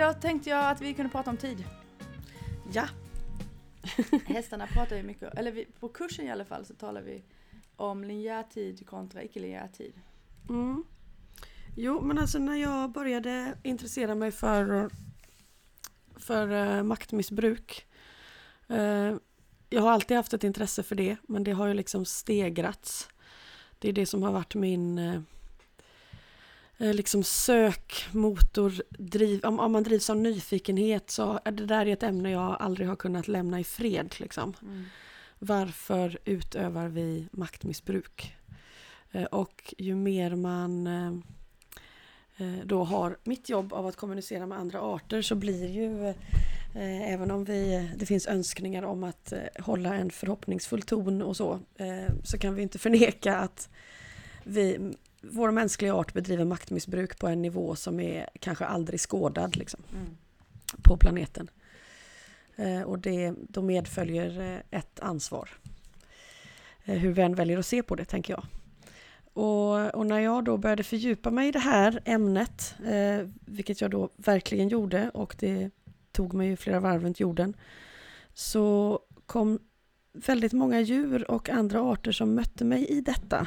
Idag tänkte jag att vi kunde prata om tid. Ja. Hästarna pratar ju mycket, eller vi, på kursen i alla fall så talar vi om linjär tid kontra icke-linjär tid. Mm. Jo, men alltså när jag började intressera mig för, för uh, maktmissbruk. Uh, jag har alltid haft ett intresse för det, men det har ju liksom stegrats. Det är det som har varit min uh, liksom sökmotor, driv, om, om, man drivs av nyfikenhet så är det där ett ämne jag aldrig har kunnat lämna i fred. Liksom. Mm. Varför utövar vi maktmissbruk? Och ju mer man Eh, då har mitt jobb av att kommunicera med andra arter så blir ju eh, även om vi, det finns önskningar om att eh, hålla en förhoppningsfull ton och så så kan vi inte förneka att vi, vår mänskliga art bedriver maktmissbruk på en nivå som är kanske aldrig skådad liksom, mm. på planeten. Och det, då medföljer ett ansvar. Hur vi än väljer att se på det, tänker jag. Och, och, när jag då började fördjupa mig i det här ämnet, eh, vilket jag då verkligen gjorde och det tog mig flera varv runt jorden, så kom väldigt många djur och andra arter som mötte mig i detta.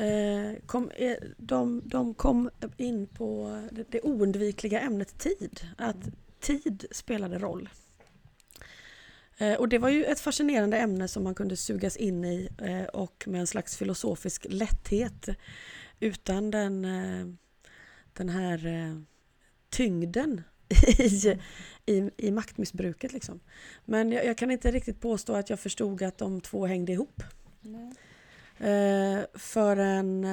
Eh, kom, eh, de, de kom in på det, oundvikliga ämnet tid, att tid spelade roll. Eh, och det var ju ett fascinerande ämne som man kunde sugas in i och med en slags filosofisk lätthet utan den, den här tyngden i, i, i maktmissbruket. Liksom. Men jag, jag, kan inte riktigt påstå att jag förstod att de två hängde ihop. Nej förrän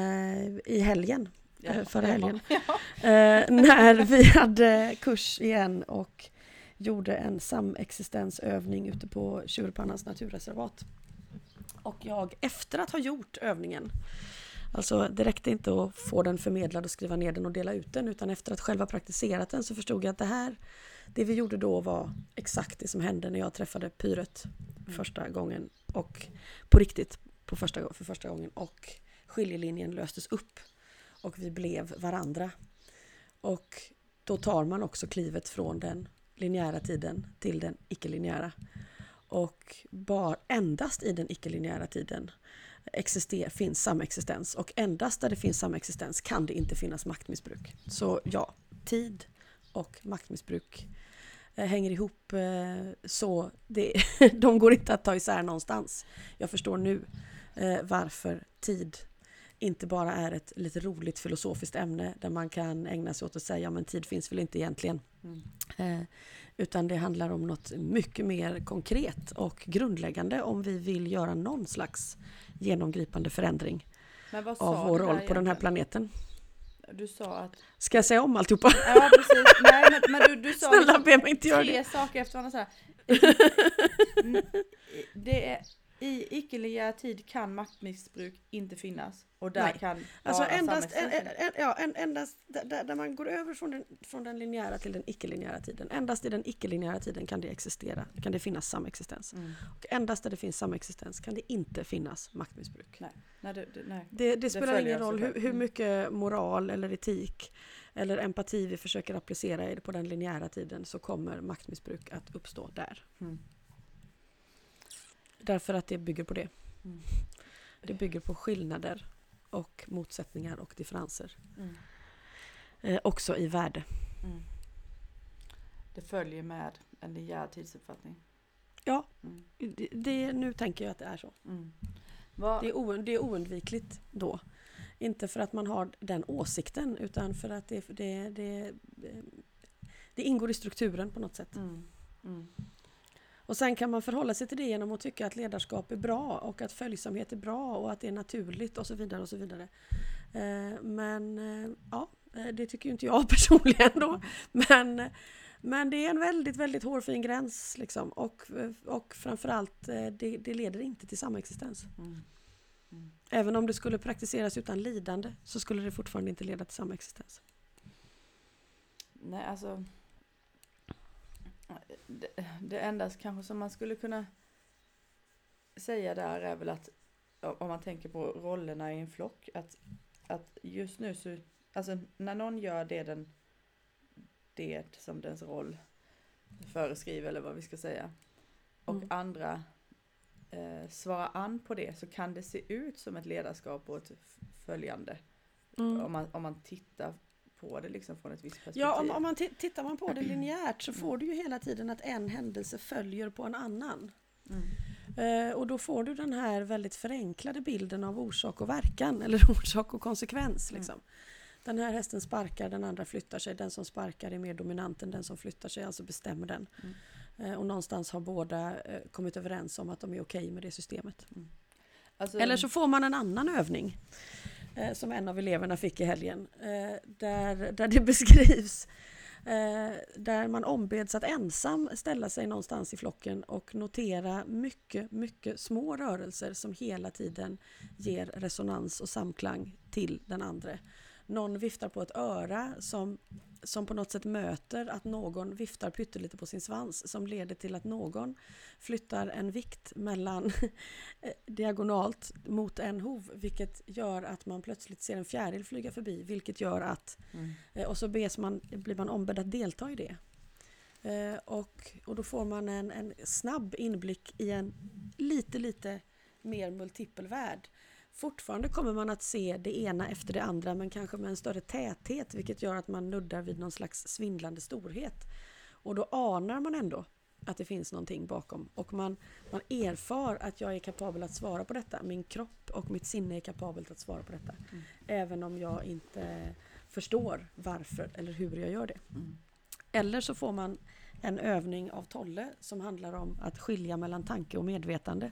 i helgen. Ja, förra helgen. Ja. när vi hade kurs igen och gjorde en samexistensövning ute på Tjurpannans naturreservat. Och jag, efter att ha gjort övningen, alltså det räckte inte att få den förmedlad och skriva ner den och dela ut den, utan efter att själva praktiserat den så förstod jag att det här, det vi gjorde då var exakt det som hände när jag träffade Pyret första gången och på riktigt på första, för första gången och skiljelinjen löstes upp och vi blev varandra. Och då tar man också klivet från den linjära tiden till den icke-linjära. Och bara, endast i den icke-linjära tiden exister, finns samexistens och endast där det finns samexistens kan det inte finnas maktmissbruk. Så ja, tid och maktmissbruk eh, hänger ihop eh, så det, de går inte att ta isär någonstans. Jag förstår nu eh, varför tid inte bara är ett lite roligt filosofiskt ämne där man kan ägna sig åt att säga men tid finns väl inte egentligen. Mm. Eh, utan det handlar om något mycket mer konkret och grundläggande om vi vill göra någon slags genomgripande förändring av vår roll på den här planeten. Du sa att... Ska jag säga om alltihopa? Ja, precis. Nej, men, men du, du sa Snälla, liksom be mig inte göra tre saker efter varandra. Så här. Det är i icke-linjär tid kan maktmissbruk inte finnas. Och där Nej. kan alltså endast, en, en, ja, en, endast där, där, man går över från den, från den linjära till den icke-linjära tiden. Endast i den icke-linjära tiden kan det existera, kan det finnas samexistens. Mm. Och endast där det finns samexistens kan det inte finnas maktmissbruk. Nej. Nej, det, det, det, det spelar ingen roll hur, hur, mm. mycket moral eller etik eller empati vi försöker applicera på den linjära tiden så kommer maktmissbruk att uppstå där. Mm. Därför att det bygger på det. Mm. Det bygger på skillnader och motsättningar och differenser. Mm. Eh, också i värde. Mm. Det följer med en linjär tidsuppfattning. Ja, mm. det, det, nu tänker jag att det är så. Mm. Det, är det är oundvikligt då. Inte för att man har den åsikten utan för att det, det, det, det ingår i strukturen på något sätt. Mm. Mm. Och sen kan man förhålla sig till det genom att tycka att ledarskap är bra och att följsamhet är bra och att det är naturligt och så vidare. och så vidare. Eh, men eh, ja, eh, det tycker ju inte jag personligen då. Men, men det är en väldigt, väldigt hårfin gräns liksom. Och, och framförallt, det, det leder inte till samexistens. Mm. Mm. Även om det skulle praktiseras utan lidande så skulle det fortfarande inte leda till samexistens. Nej, alltså det, det enda kanske som man skulle kunna säga där är väl att om man tänker på rollerna i en flock att, att just nu så, alltså när någon gör det den det som dens roll föreskriver eller vad vi ska säga. Och Mm. andra eh, svara an på det så kan det se ut som ett ledarskap och ett följande. Mm. Om, man, om man tittar på det liksom från ett visst perspektiv. Ja, om, om man ti- tittar man på det linjärt så får du ju hela tiden att en händelse följer på en annan. Mm. Eh, och då får du den här väldigt förenklade bilden av orsak och verkan, eller orsak och konsekvens. Mm. Liksom. Den här hästen sparkar, den andra flyttar sig. Den som sparkar är mer dominant än den som flyttar sig, alltså bestämmer den. Mm. Eh, och någonstans har båda eh, kommit överens om att de är okej med det systemet. Alltså, Eller så får man en annan övning eh, som en av eleverna fick i helgen. Eh, där, där det beskrivs eh, där man ombeds att ensam ställa sig någonstans i flocken och notera mycket, mycket små rörelser som hela tiden ger resonans och samklang till den andra. Någon viftar på ett öra som, som på något sätt möter att någon viftar pyttelite på sin svans som leder till att någon flyttar en vikt mellan eh, diagonalt mot en hov vilket gör att man plötsligt ser en fjäril flyga förbi vilket gör att Mm. eh, och så bes man, blir man ombedd att delta i det. Eh, och, och då får man en, en snabb inblick i en lite lite mer multipel värld. Fortfarande kommer man att se det ena efter det andra men kanske med en större täthet vilket gör att man nuddar vid någon slags svindlande storhet. Och då anar man ändå att det finns någonting bakom och man, man erfar att jag är kapabel att svara på detta. Min kropp och mitt sinne är kapabelt att svara på detta. Mm. Även om jag inte förstår varför eller hur jag gör det. Mm. Eller så får man en övning av Tolle som handlar om att skilja mellan tanke och medvetande.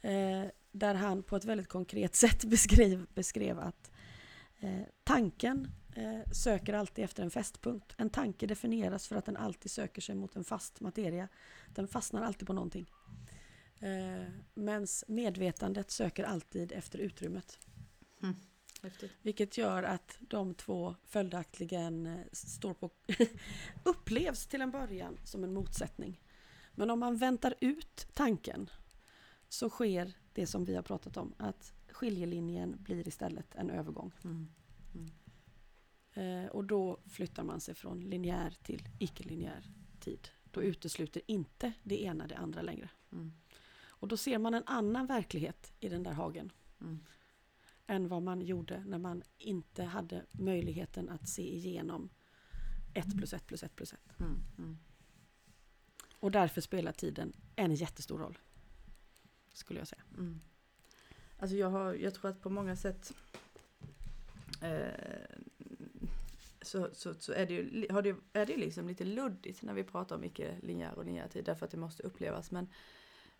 Eh, där han på ett väldigt konkret sätt beskrev, beskrev att eh, tanken eh, söker alltid efter en fästpunkt. En tanke definieras för att den alltid söker sig mot en fast materia. Den fastnar alltid på någonting. Eh, Medan medvetandet söker alltid efter utrymmet. Häftigt. Vilket gör att de två följaktligen eh, står på upplevs till en början som en motsättning. Men om man väntar ut tanken så sker det som vi har pratat om, att skiljelinjen blir istället en övergång. Mm. Eh, och då flyttar man sig från linjär till icke-linjär tid. Då utesluter inte det ena det andra längre. Mm. Och då ser man en annan verklighet i den där hagen. Mm. än vad man gjorde när man inte hade möjligheten att se igenom 1 plus 1 plus 1 plus 1. Mm. Mm. Och därför spelar tiden en jättestor roll. Skulle jag säga. Mm. Alltså jag, har, jag tror att på många sätt eh, så, så, så är det ju, har det, är det liksom lite luddigt när vi pratar om icke-linjär och linjär tid därför att det måste upplevas. Men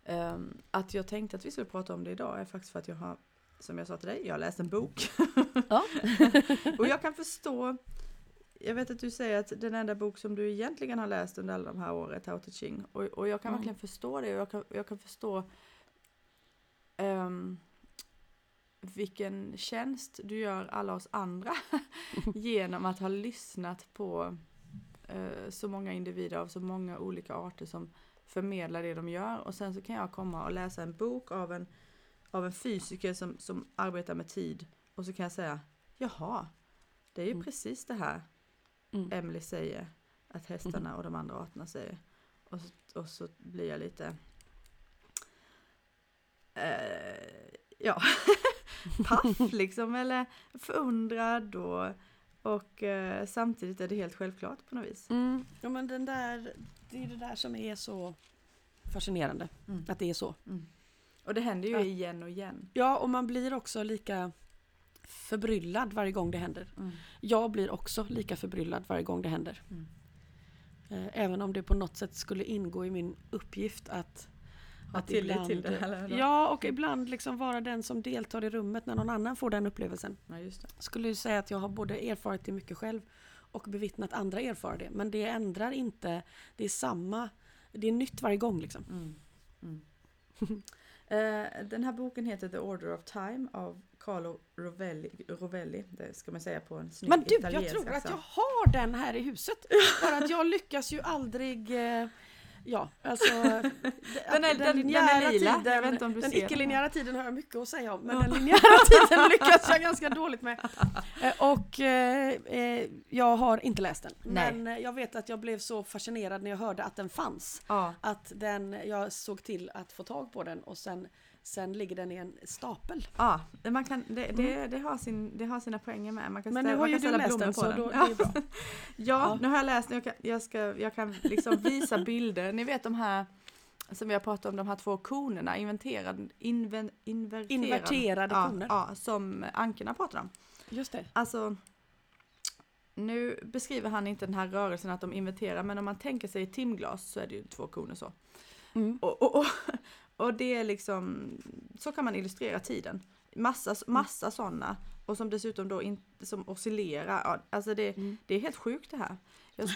ehm, att jag tänkte att vi skulle prata om det idag är faktiskt för att jag har, som jag sa till dig, jag har läst en bok. Ja. och jag kan förstå, jag vet att du säger att den enda bok som du egentligen har läst under alla de här åren är Tao Te Ching. Och, och jag kan Mm. verkligen förstå det och jag kan, jag kan förstå ehm, vilken tjänst du gör alla oss andra genom att ha lyssnat på eh, så många individer av så många olika arter som förmedlar det de gör och sen så kan jag komma och läsa en bok av en, av en fysiker som, som arbetar med tid och så kan jag säga jaha, det är ju Mm. precis det här Mm. Emily säger att hästarna och de andra arterna säger. Och och så blir jag lite eh, ja, paff liksom eller förundrad och, och eh, samtidigt är det helt självklart på något vis. Mm. Ja, men den där, det är det där som är så fascinerande. Mm. Att det är så. Mm. Och det händer ju Att- igen och igen. Ja, och man blir också lika förbryllad varje gång det händer. Mm. Jag blir också lika förbryllad varje gång det händer. Mm. Eh, Även om det på något sätt skulle ingå i min uppgift att Ha tillit till det, eller? Ja, och ibland liksom vara den som deltar i rummet när någon annan får den upplevelsen. Ja, just det. Skulle ju säga att jag har både erfarit det mycket själv och bevittnat andra erfara det. Men det ändrar inte, det är samma, det är nytt varje gång liksom. Mm. Mm. Eh, den här boken heter The Order of Time av Carlo Rovelli, Rovelli. Det ska man säga på en snygg Men du, jag tror att jag har den här i huset. För att jag lyckas ju aldrig... Ja, alltså Den är- den- den är lila. Jag vet inte om du den ser den. icke-linjära tiden har jag mycket att säga om, men Ja. den linjära tiden lyckas jag ganska dåligt med. Eh, Och eh, eh, jag har inte läst den. Nej. Men eh, jag vet att jag blev så fascinerad när jag hörde att den fanns. Ja, Att den, jag såg till att få tag på den och sen, sen ligger den i en stapel. ja man kan, det, det, det, har sin, det har sina poänger med. Man kan Men ställa, nu har ju du läst den på så den. då, ja. det är bra. Ja, Ja. nu har jag läst den. Jag kan, jag ska, jag kan liksom visa bilder. Ni vet de här som vi har pratat om, de här två konerna, inventerad, inven, inverterad. Inverterade ja, koner. Ja, som ankorna pratar om. Just det. Alltså, nu beskriver han inte den här rörelsen att de inverterar, men om man tänker sig ett timglas så är det ju två koner så. Mm. Och, och, och, och det är liksom, så kan man illustrera tiden. Massa, massa sådana. Och som dessutom då inte, som oscillerar. Alltså det, Mm. det är helt sjukt det här. Jag,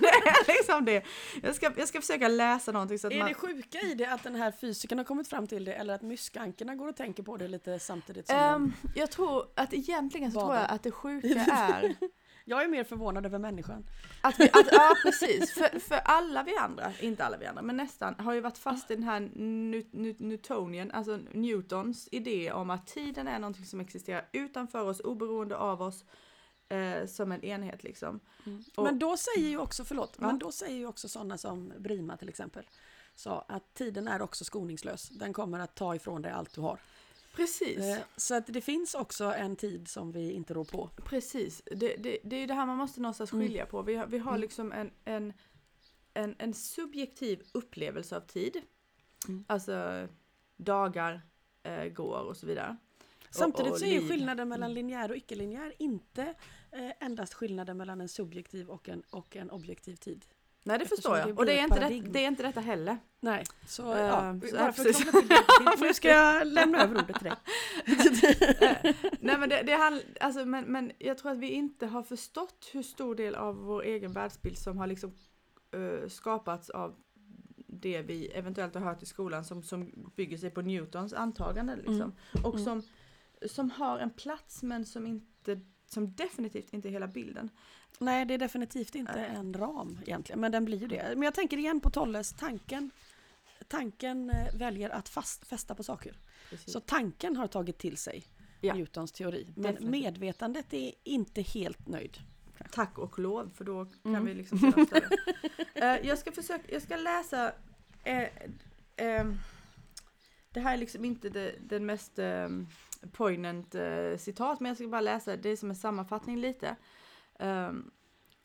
det är liksom det. Jag ska, jag ska försöka läsa någonting så att Är man... det sjuka i det att den här fysikern har kommit fram till det eller att myskankerna går och tänker på det lite samtidigt som de... Ehm, jag tror att egentligen så tror Badar. jag att det sjuka är Jag är mer förvånad över människan. Att vi, att, ja precis, för, för alla vi andra, inte alla vi andra, men nästan, har ju varit fast i den här New- New- Newtonian, alltså Newtons idé om att tiden är någonting som existerar utanför oss, oberoende av oss, eh, som en enhet liksom. Och- Men då säger ju också, förlåt, Ja. men då säger ju också sådana som Brima till exempel, sa att tiden är också skoningslös. Den kommer att ta ifrån dig allt du har. Precis, Eh, Så att det finns också en tid som vi inte rår på. precis. Det, det, det är det här man måste någonstans Mm. skilja på. Vi har, vi har Mm. liksom en, en, en, en subjektiv upplevelse av tid. Mm. Alltså dagar eh, går och så vidare. Samtidigt och så är ju skillnaden mellan linjär och icke-linjär inte eh, endast skillnaden mellan en subjektiv och en, och en objektiv tid. Nej det Eftersom förstår jag. det och det är, inte det, det är inte detta heller. Nej, så Eh, ja, så- för precis. Nu ska jag lämna över ordet till dig. Nej men det, det handl- alltså, men, men jag tror att vi inte har förstått hur stor del av vår egen världsbild som har liksom eh, skapats av det vi eventuellt har hört i skolan som, som bygger sig på Newtons antagande liksom. Och Mm. som, som har en plats men som inte som definitivt inte är hela bilden. Nej, det är definitivt inte Nej. en ram egentligen, men den blir ju det. Men jag tänker igen på Tolles, tanken, tanken eh, väljer att fast, fästa på saker. Precis. Så tanken har tagit till sig Ja. Newtons teori, men Definitivt. medvetandet är inte helt nöjd. Tack och lov för då kan Mm. vi liksom. Eh, jag ska försöka, jag ska läsa eh, ehm, Det här är liksom inte det, den mest eh, poignant eh, citat men jag ska bara läsa det som en sammanfattning lite. Ehm,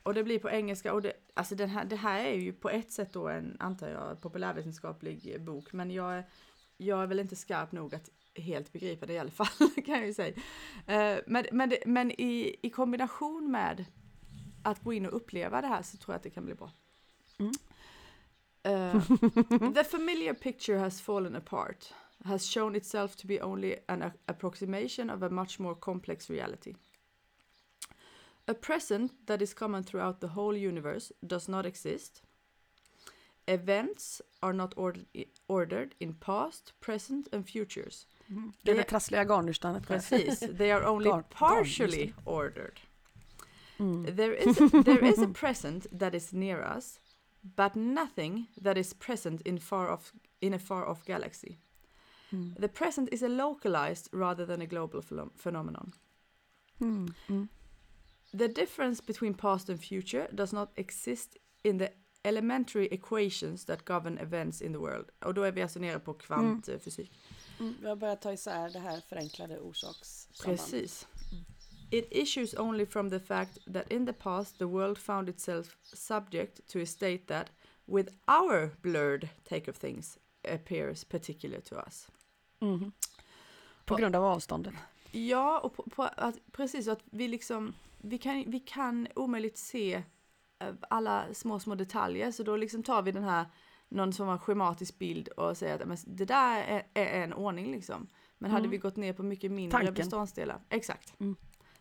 och det blir på engelska och det, alltså den här, det här är ju på ett sätt då en, antar jag, populärvetenskaplig bok men jag, är- jag är väl inte skarp nog att helt begripa det i alla fall kan jag ju säga. Eh, men men, det, men i, i kombination med att gå in och uppleva det här så tror jag att det kan bli bra. Mm. Eh, the familiar picture has fallen apart, has shown itself to be only an approximation of a much more complex reality. A present that is common throughout the whole universe does not exist. Events are not ordered, ordered in past, present and futures. Det är Det- trassliga garnnystanet. Precis, they are only Garn- partially ordered. Mm. There is, a, there is a present that is near us, but nothing that is present in far off in a far off galaxy. Mm. The present is a localized rather than a global phenom- phenomenon. Mm. Mm. The difference between past and future does not exist in the elementary equations that govern events in the world. Och då är vi alltså nere på kvantfysik. Mm. Vi har börjat ta isär det här förenklade orsakssamband. Precis. It issues only from the fact that in the past the world found itself subject to a state that, with our blurred take of things, appears particular to us. Mhm. På grund av avståndet. Ja, och på, på att, precis att vi liksom, vi kan, vi kan omöjligt se eh, alla små, små detaljer, så då liksom tar vi den här, någon som har schematisk bild och säger att men, det där är, är en ordning liksom. Men hade Mm. vi gått ner på mycket mindre Tanken. beståndsdelar, exakt. Mm.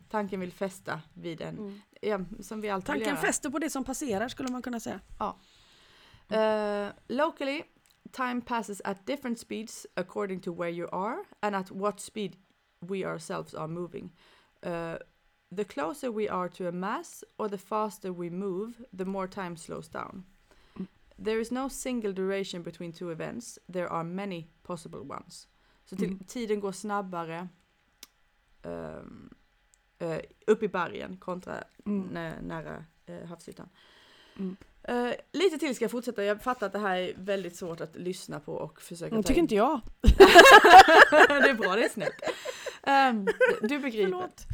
Tanken vill fästa vid en, ja, som vi alltid vill Tanken göra. fäster på det som passerar skulle man kunna säga. Uh, locally, time passes at different speeds according to where you are and at what speed we ourselves are moving. Uh, the closer we are to a mass or the faster we move, the more time slows down. There is no single duration between two events. There are many possible ones. Så till, Mm. tiden går snabbare eh, upp i bergen kontra Mm. nä, nära uh, havsytan. Mm. Eh, lite till ska jag fortsätta. Jag fattar att det här är väldigt svårt att lyssna på och försöka Mm, ta tycker in. inte jag. det är bra, det är snällt. Ehm, du begriper. Förlåt.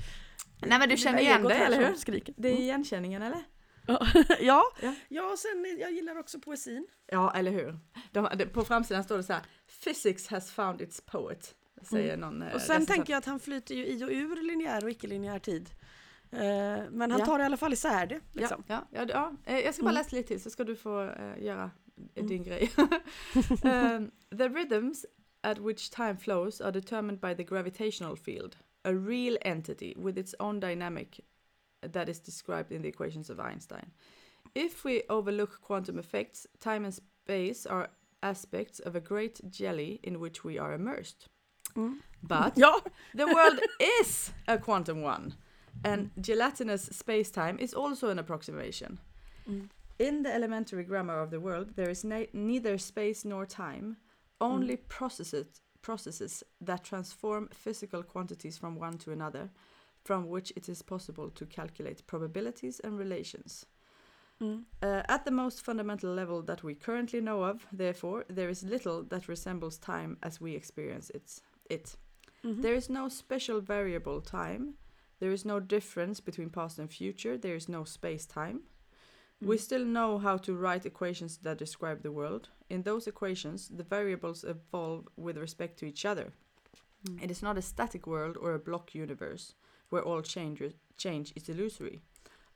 Nej men du känner igen det, eller hur? Skriker. Det är Mm. igenkänningen, eller? ja. Ja. ja, och sen jag gillar också poesin. Ja, eller hur? De, de, på framsidan står det så här, Physics has found its poet, säger någon eh, Mm. Och sen tänker jag att han flyter ju i och ur linjär och icke-linjär tid. Eh, men han Ja. tar i alla fall isär det. Liksom. Ja, ja, ja, ja. Eh, Jag ska bara Mm. läsa lite till så ska du få eh, göra Mm. din grej. um, the rhythms at which time flows are determined by the gravitational field, a real entity with its own dynamic that is described in the equations of Einstein. If we overlook quantum effects, time and space are aspects of a great jelly in which we are immersed. Mm. But Ja, The world is a quantum one, and gelatinous space-time is also an approximation. Mm. In the elementary grammar of the world, there is ne- neither space nor time, only processes, processes that transform physical quantities from one to another, from which it is possible to calculate probabilities and relations. Mm. Uh, at the most fundamental level that we currently know of, therefore, there is little that resembles time as we experience it. it. Mhm. There is no special variable time. There is no difference between past and future. There is no space time. We Mm. still know how to write equations that describe the world. In those equations, the variables evolve with respect to each other. Mm. It is not a static world or a block universe where all change, change is illusory.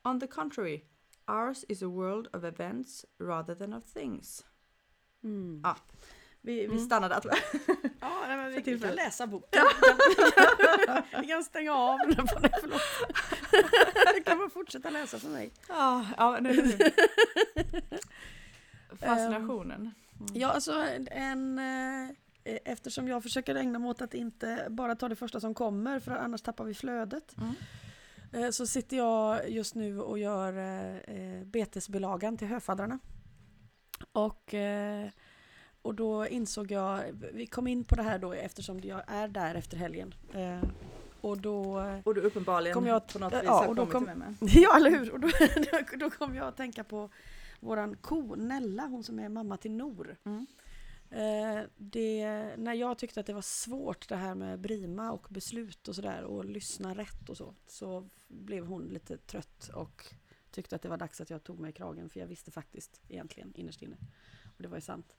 On the contrary, ours is a world of events rather than of things. Mm. Ah, Vi, vi Mm. stannar där tror jag. Ja, nej, men vi För kan tillfället. läsa boken. vi kan stänga av den. Förlåt. Du kan bara fortsätta läsa för mig. Ja, ja nu, nu. Fascinationen. Mm. Ja, alltså en... eh, Eftersom jag försöker ägna mig åt att inte bara ta det första som kommer för annars tappar vi flödet. Mm. eh, Så sitter jag just nu och gör eh, eh, betesbilagan till höfaddrarna. Och, eh, och då insåg jag, vi kom in på det här då eftersom jag är där efter helgen. Eh, Och då Och du uppenbarligen Kom jag- på något ja, vis har och då kom- med mig. Ja, eller hur? Och då, då, då kom jag att tänka på våran ko Nella, hon som är mamma till Nor. Mm. Eh, det, när jag tyckte att det var svårt det här med Brima och beslut och sådär och lyssna rätt och så, så blev hon lite trött och tyckte att det var dags att jag tog mig i kragen för jag visste faktiskt egentligen innerst inne. Och det var ju sant.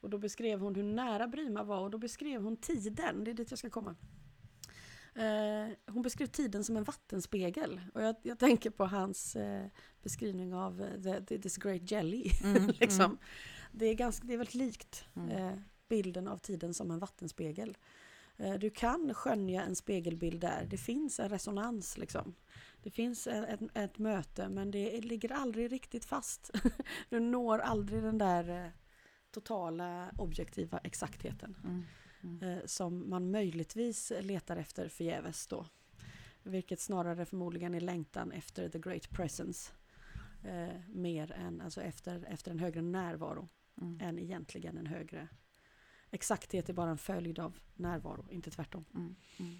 Och då beskrev hon hur nära Brima var och då beskrev hon tiden, det är dit jag ska komma. Eh, hon beskrev tiden som en vattenspegel och jag, jag tänker på hans eh, beskrivning av eh, the, the, this great jelly. Mm, liksom. mm. det, är ganska, det är väldigt likt Mm. eh, bilden av tiden som en vattenspegel. Eh, du kan skönja en spegelbild där. Det finns en resonans. Liksom. Det finns ett, ett, ett möte men det ligger aldrig riktigt fast. du når aldrig den där eh, totala objektiva exaktheten Mm, mm. eh, som man möjligtvis letar efter förgäves då. Vilket snarare förmodligen är längtan efter the great presence. Eh, mer än alltså efter, efter en högre närvaro Mm. än egentligen en högre exakthet är bara en följd av närvaro, inte tvärtom. Mm, mm.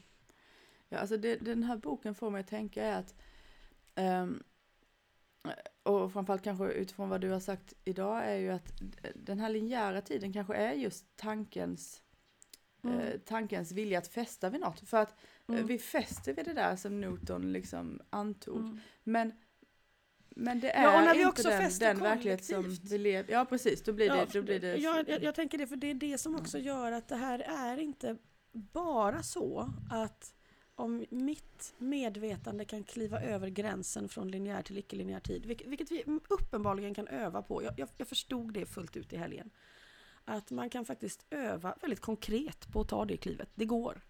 Ja, alltså det, den här boken får mig att tänka är att ehm, och framförallt kanske utifrån vad du har sagt idag är ju att den här linjära tiden kanske är just tankens Mm. eh, tankens vilja att fästa vid något. För att eh, Mm. vi fäster vid det där som Newton liksom antog. Mm. Men, men det är Ja, och när vi inte också den, den verklighet som vi lever Ja, precis. Då blir Ja, det... Då blir det jag, jag, jag tänker det, för det är det som också gör att det här är inte bara så att om mitt medvetande kan kliva över gränsen från linjär till icke-linjär tid, vilket, vilket vi uppenbarligen kan öva på. Jag, jag, jag förstod det fullt ut i helgen. Att man kan faktiskt öva väldigt konkret på att ta det klivet. Det går.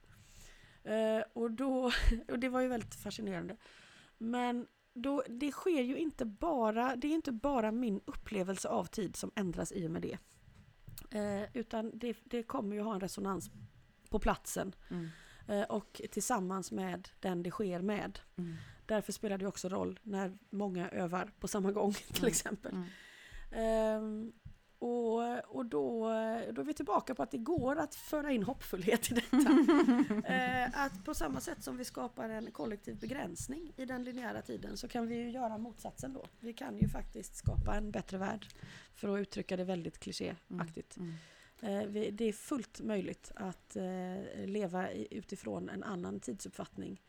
Eh, och, då, och det var ju väldigt fascinerande. Men då, det sker ju inte bara, det är inte bara min upplevelse av tid som ändras i och med det. Eh, utan det, det kommer ju ha en resonans på platsen Mm, eh, och tillsammans med den det sker med. mm, Därför spelar det också roll när många övar på samma gång till Mm. exempel. mm. Och, och då, då är vi tillbaka på att det går att föra in hoppfullhet i detta. eh, att på samma sätt som vi skapar en kollektiv begränsning i den linjära tiden så kan vi ju göra motsatsen då. Vi kan ju faktiskt skapa en bättre värld. För att uttrycka det väldigt klichéaktigt. Mm. Eh, vi, det är fullt möjligt att eh, leva i, utifrån en annan tidsuppfattning eh,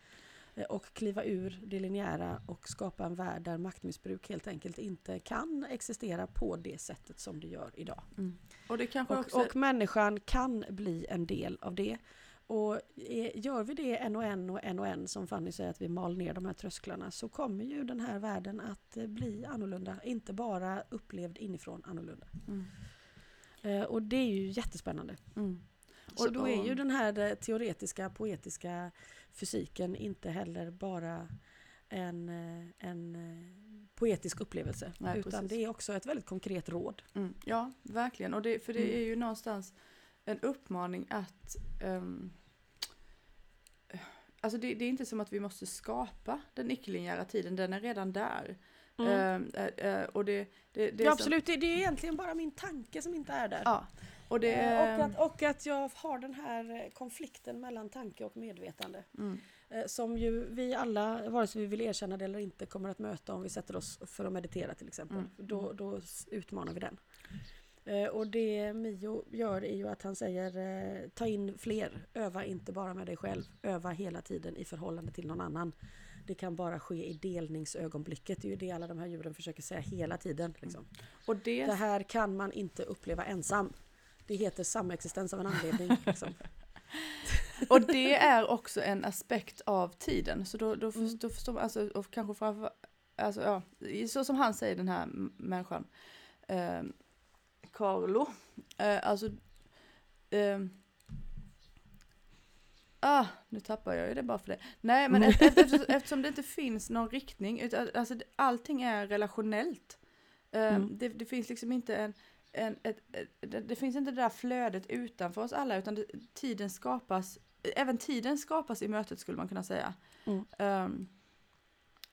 och kliva ur det linjära och skapa en värld där maktmissbruk helt enkelt inte kan existera på det sättet som det gör idag. Mm. Och, det kanske Och, också... och människan kan bli en del av det. Och eh, gör vi det en och en och en och en som Fanny säger att vi mal ner de här trösklarna så kommer ju den här världen att eh, bli annorlunda. Inte bara upplevd inifrån annorlunda. Mm. Eh, och det är ju jättespännande. Mm. Så Och- då är ju den här eh, teoretiska, poetiska fysiken inte heller bara en, eh, en eh, poetisk upplevelse. Nej, utan precis. det är också ett väldigt konkret råd. Mm, ja, verkligen. Och det, för det Mm. är ju någonstans en uppmaning att... ehm, alltså det, det är inte som att vi måste skapa den icke-linjära tiden, den är redan där. Ehm, eh, eh, och det, det, det är ja, som- absolut, det, det är egentligen bara min tanke som inte är där. Ja, och det... Eh, och, att, och att jag har den här eh, konflikten mellan tanke och medvetande. Mm, Eh, Som ju vi alla, vare sig vi vill erkänna det eller inte, kommer att möta om vi sätter oss för att meditera till exempel. Mm. Då, då s- utmanar vi den. Och det Mio gör är ju att han säger ta in fler, öva inte bara med dig själv, öva hela tiden i förhållande till någon annan. Det kan bara ske i delningsögonblicket, det är ju det alla de här djuren försöker säga hela tiden. Liksom. och det, Det här kan man inte uppleva ensam. Det heter samexistens av en anledning. Liksom. och det är också en aspekt av tiden. Så då, då, Mm. då förstår man, alltså, och kanske framför, alltså ja, så som han säger den här människan, eh, Carlo, eh, alltså, eh, ah, nu tappar jag ju det bara för det. Nej, men efter, eftersom, eftersom det inte finns någon riktning, utan, alltså allting är relationellt. Eh, Mm. det, det finns liksom inte en, en, ett, ett, det, det finns inte det där flödet utanför oss alla, utan det, tiden skapas, även tiden skapas i mötet skulle man kunna säga. Mm. Ehm,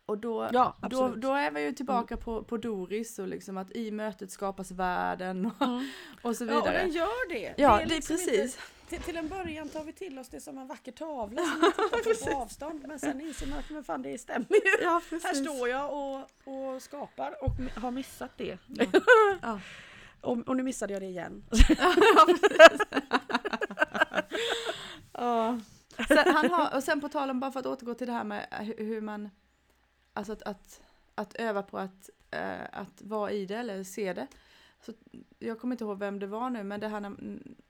och då, Ja, då, då är vi ju tillbaka på, på Doris och liksom att i mötet skapas världen och, Mm. och så Ja, och vidare. den gör det. Ja, är det är liksom precis. Inte, till, till en början tar vi till oss det som en vacker tavla som vi tittar på på avstånd. Men sen inser man att men fan, det stämmer ju. Ja, Här står jag och, och skapar och har missat det. Ja. Och, och nu missade jag det igen. Ja. Sen, han har, och sen på tal om, bara för att återgå till det här med hu- hur man, alltså att, att, att öva på att, eh, att vara i det eller se det. Så, jag kommer inte ihåg vem det var nu, men det här när,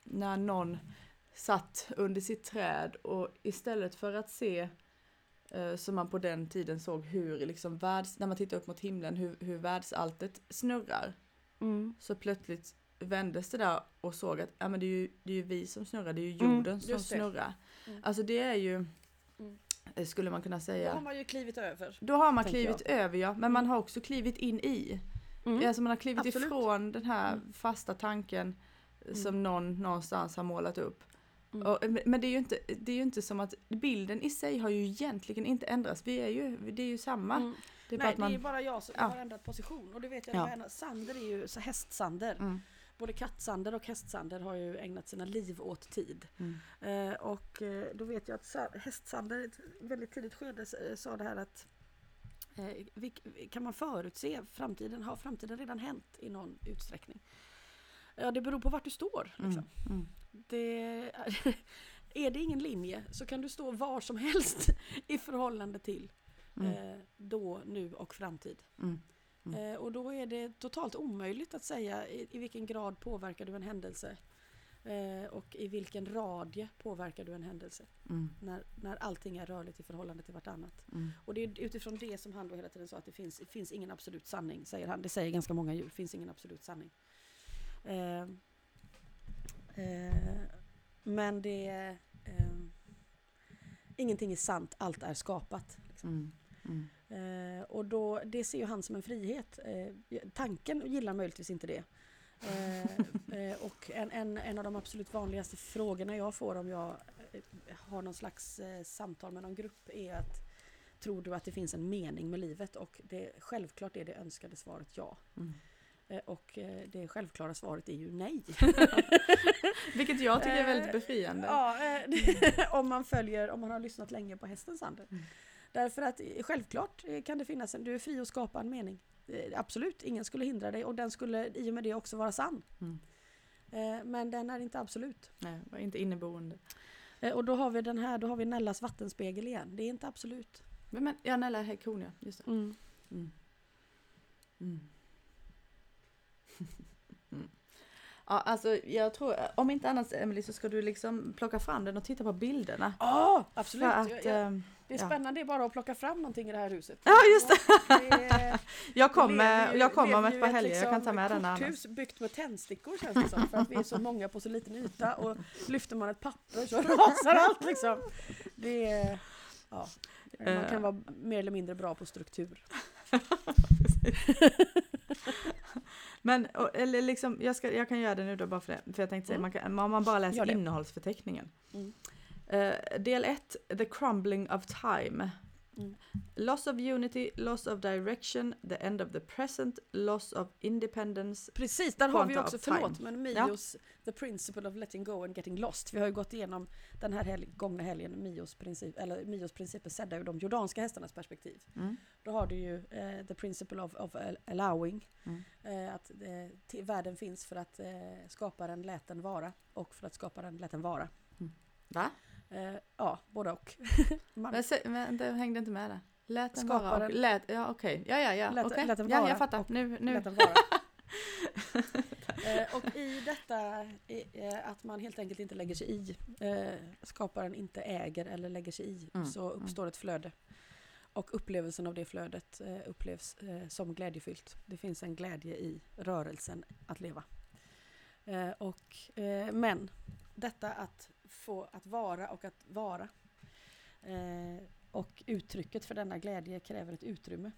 när någon satt under sitt träd och istället för att se eh, som man på den tiden såg hur liksom världs, när man tittar upp mot himlen, hur, hur världsalltet snurrar. Mm. Så plötsligt vändes det där och såg att ja, men det, är ju, det är ju vi som snurrar, det är ju Mm, jorden som just det. snurrar. Mm. Alltså det är ju, Mm. eh, skulle man kunna Då har säga, man ju klivit över. då har man klivit över ja, men man har också klivit in i. Mm. Alltså man har klivit Absolut. ifrån den här Mm. fasta tanken eh, som Mm. någon någonstans har målat upp. Mm. Och, men- men det är, ju inte, det är ju inte som att bilden i sig har ju egentligen inte ändrats. Vi är ju, det är ju samma. Mm. Det är Nej, man, det är bara jag som Ja. har ändrat position. Och det vet jag, Ja. en- Sander är ju så hästsander. mm, Både kattsander och hästsander har ju ägnat sina liv åt tid. mm, Eh, och eh, då vet jag att Sa- hästsander i ett väldigt tidigt skede eh, sa det här att eh, kan man förutse framtiden? Har framtiden redan hänt i någon utsträckning? Ja, det beror på vart du står. mm, Liksom. mm, Det, är det ingen linje så kan du stå var som helst i förhållande till mm, eh, då, nu och framtid. mm, Mm. Eh, och då är det totalt omöjligt att säga i, i vilken grad påverkar du en händelse eh, och i vilken radie påverkar du en händelse mm, när, när allting är rörligt i förhållande till vartannat. mm. Och det är utifrån det som han då hela tiden sa att det finns, det finns ingen absolut sanning, säger han. Det säger ganska många djur, det finns ingen absolut sanning. Eh, eh, men det... Eh, ingenting är sant, allt är skapat. Liksom. Mm, mm, Eh, och då, det ser ju han som en frihet. Eh, tanken gillar möjligtvis inte det. Eh, eh, och en, en, en av de absolut vanligaste frågorna jag får om jag eh, har någon slags eh, samtal med någon grupp är att Tror du att det finns en mening med livet? Och det, självklart är det önskade svaret ja. mm. Och det självklara svaret är ju nej. Vilket jag tycker är väldigt befriande. Ja, eh, om man följer, om man har lyssnat länge på hästens ande. Därför att eh, självklart eh, kan det finnas en, du är fri att skapa en mening. Eh, Absolut, ingen skulle hindra dig och den skulle i och med det också vara sann. Mm. Men den är inte absolut. Nej, inte inneboende. Och då har vi den här, då har vi Nellas vattenspegel igen. Det är inte absolut. Men, men ja, Nella Häggkorn ja, just det. Mm. Mm. Mm. mm. Ja, alltså jag tror, om inte annat Emily så ska du liksom plocka fram den och titta på bilderna. Ja, absolut. För att, Jag- jag- ehm, Det är spännande, det är bara att plocka fram någonting i det här huset. Ja, just det. det. jag kommer, jag kommer om ett par helger, jag kan ta liksom med den annars. korthus byggt med tändstickor känns det som. För att vi är så många på så liten yta och lyfter man ett papper så rasar allt liksom. Det är, ja, man Eh. kan vara mer eller mindre bra på struktur. Men eller liksom, jag, ska, jag kan göra det nu då bara för det. För jag tänkte säga, Mm. man kan, om man bara läser innehållsförteckningen. Mm. Eh, del 1, The Crumbling of Time. Mm. Loss of unity, loss of direction, the end of the present, loss of independence. Precis, där har vi också, of time. förlåt, men Mios The Principle of Letting Go and Getting Lost. Vi har ju gått igenom den här helg, gångna helgen Mios, princip, eller Mios principer sedda ur de jordanska hästarnas perspektiv. Mm. Då har du ju eh, the principle of, of allowing. Mm. Eh, att eh, världen finns för att eh, skaparen lät den vara och för att skaparen lät den vara. Va? Eh, ja, både och. Men, se- men det hängde inte med där. Lät den vara Skaparen- och lät, ja okej, ja ja ja, Lät- okej. lät den Ja vara jag fattar, och nu, nu. lät den vara. eh, och i detta eh, att man helt enkelt inte lägger sig i, eh, skaparen inte äger eller lägger sig i, Mm, så uppstår ett flöde. Och upplevelsen av det flödet eh, upplevs eh, som glädjefyllt. Det finns en glädje i rörelsen att leva. Eh, och, men detta att få att vara och att vara eh, och uttrycket för denna glädje kräver ett utrymme.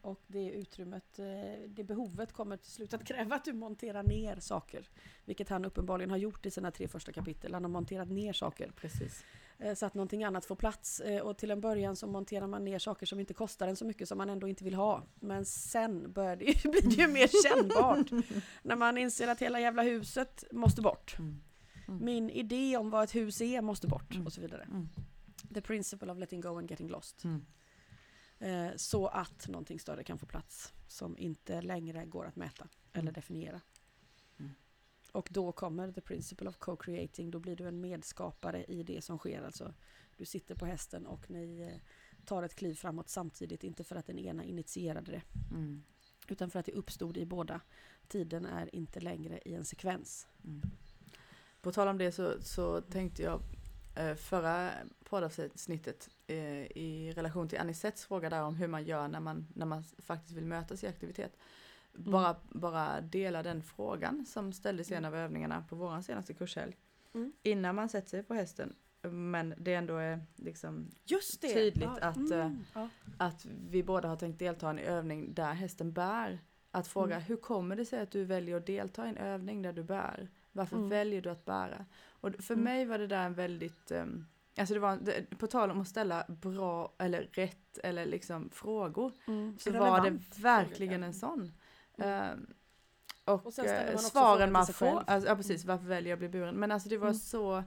Och det utrymmet, eh, det behovet kommer till slut att kräva att du monterar ner saker. Vilket han uppenbarligen har gjort i sina tre första kapitel. Han har monterat ner saker Precis. eh, så att någonting annat får plats. Eh, Och till en början så monterar man ner saker som inte kostar en så mycket som man ändå inte vill ha. Men sen börjar det, blir det ju mer kännbart. När man inser att hela jävla huset måste bort. Mm. Mm. Min idé om vad ett hus är måste bort Mm. och så vidare. Mm. The principle of letting go and getting lost. Mm. Eh, så att någonting större kan få plats som inte längre går att mäta eller Mm. definiera. Mm. Och då kommer the principle of co-creating, då blir du en medskapare i det som sker. Alltså, du sitter på hästen och ni eh, tar ett kliv framåt samtidigt, inte för att den ena initierade det, Mm. utan för att det uppstod i båda. Tiden är inte längre i en sekvens. Mm. På tal om det så, så tänkte jag eh, förra poddavsnittet eh, i relation till Anisets fråga där om hur man gör när man, när man faktiskt vill mötas i aktivitet. Bara, bara dela den frågan som ställdes i en av övningarna på vår senaste kurshelg. Mm. Innan man sätter sig på hästen. Men det ändå är liksom! Tydligt ja, att, eh, mm, ja. att vi båda har tänkt delta i en övning där hästen bär. Att fråga Mm. hur kommer det sig att du väljer att delta i en övning där du bär? Varför Mm. väljer du att bära? Och för Mm. mig var det där en väldigt, um, alltså det var, det, på tal om att ställa bra eller rätt eller liksom frågor, Mm, så var det verkligen en sån. Mm. Ehm, och Och man eh, svaren man får, alltså, ja precis, varför väljer jag att bli buren? Men alltså det var Mm. så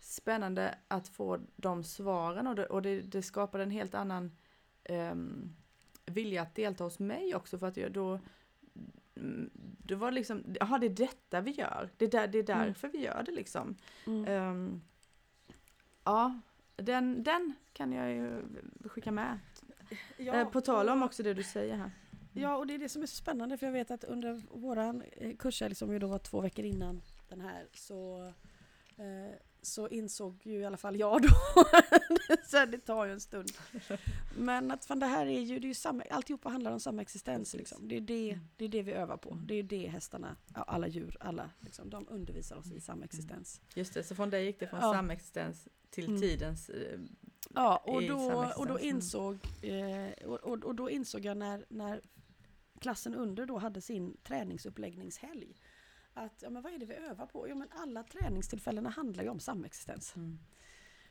spännande att få de svaren och det, och det, det skapade en helt annan um, vilja att delta hos mig också för att jag då mm, det var liksom, jaha det är detta vi gör, det är, där, det är Mm. därför vi gör det liksom. Mm. Ehm, ja, den, den kan jag ju skicka med. Ja, Eh, på tal om också det du säger här. Ja, och det är det som är så spännande för jag vet att under våran eh, kurshelg som ju då var två veckor innan den här så, eh, så insåg ju i alla fall jag då, så det tar ju en stund, men att fan det här är ju, det är ju samma, alltihopa handlar om samma existens liksom. Det är det, Mm. det är det vi övar på, Mm. det är det hästarna, alla djur, alla liksom, de undervisar oss i samexistens. Just det, så från dig gick det från Ja. samexistens till Mm. tidens eh, Ja, och då, och då Mm. insåg, eh, och, och, och då insåg jag när, när klassen under då hade sin träningsuppläggningshelg att ja, men vad är det vi övar på? Jo, men alla träningstillfällena handlar ju om samexistens. mm.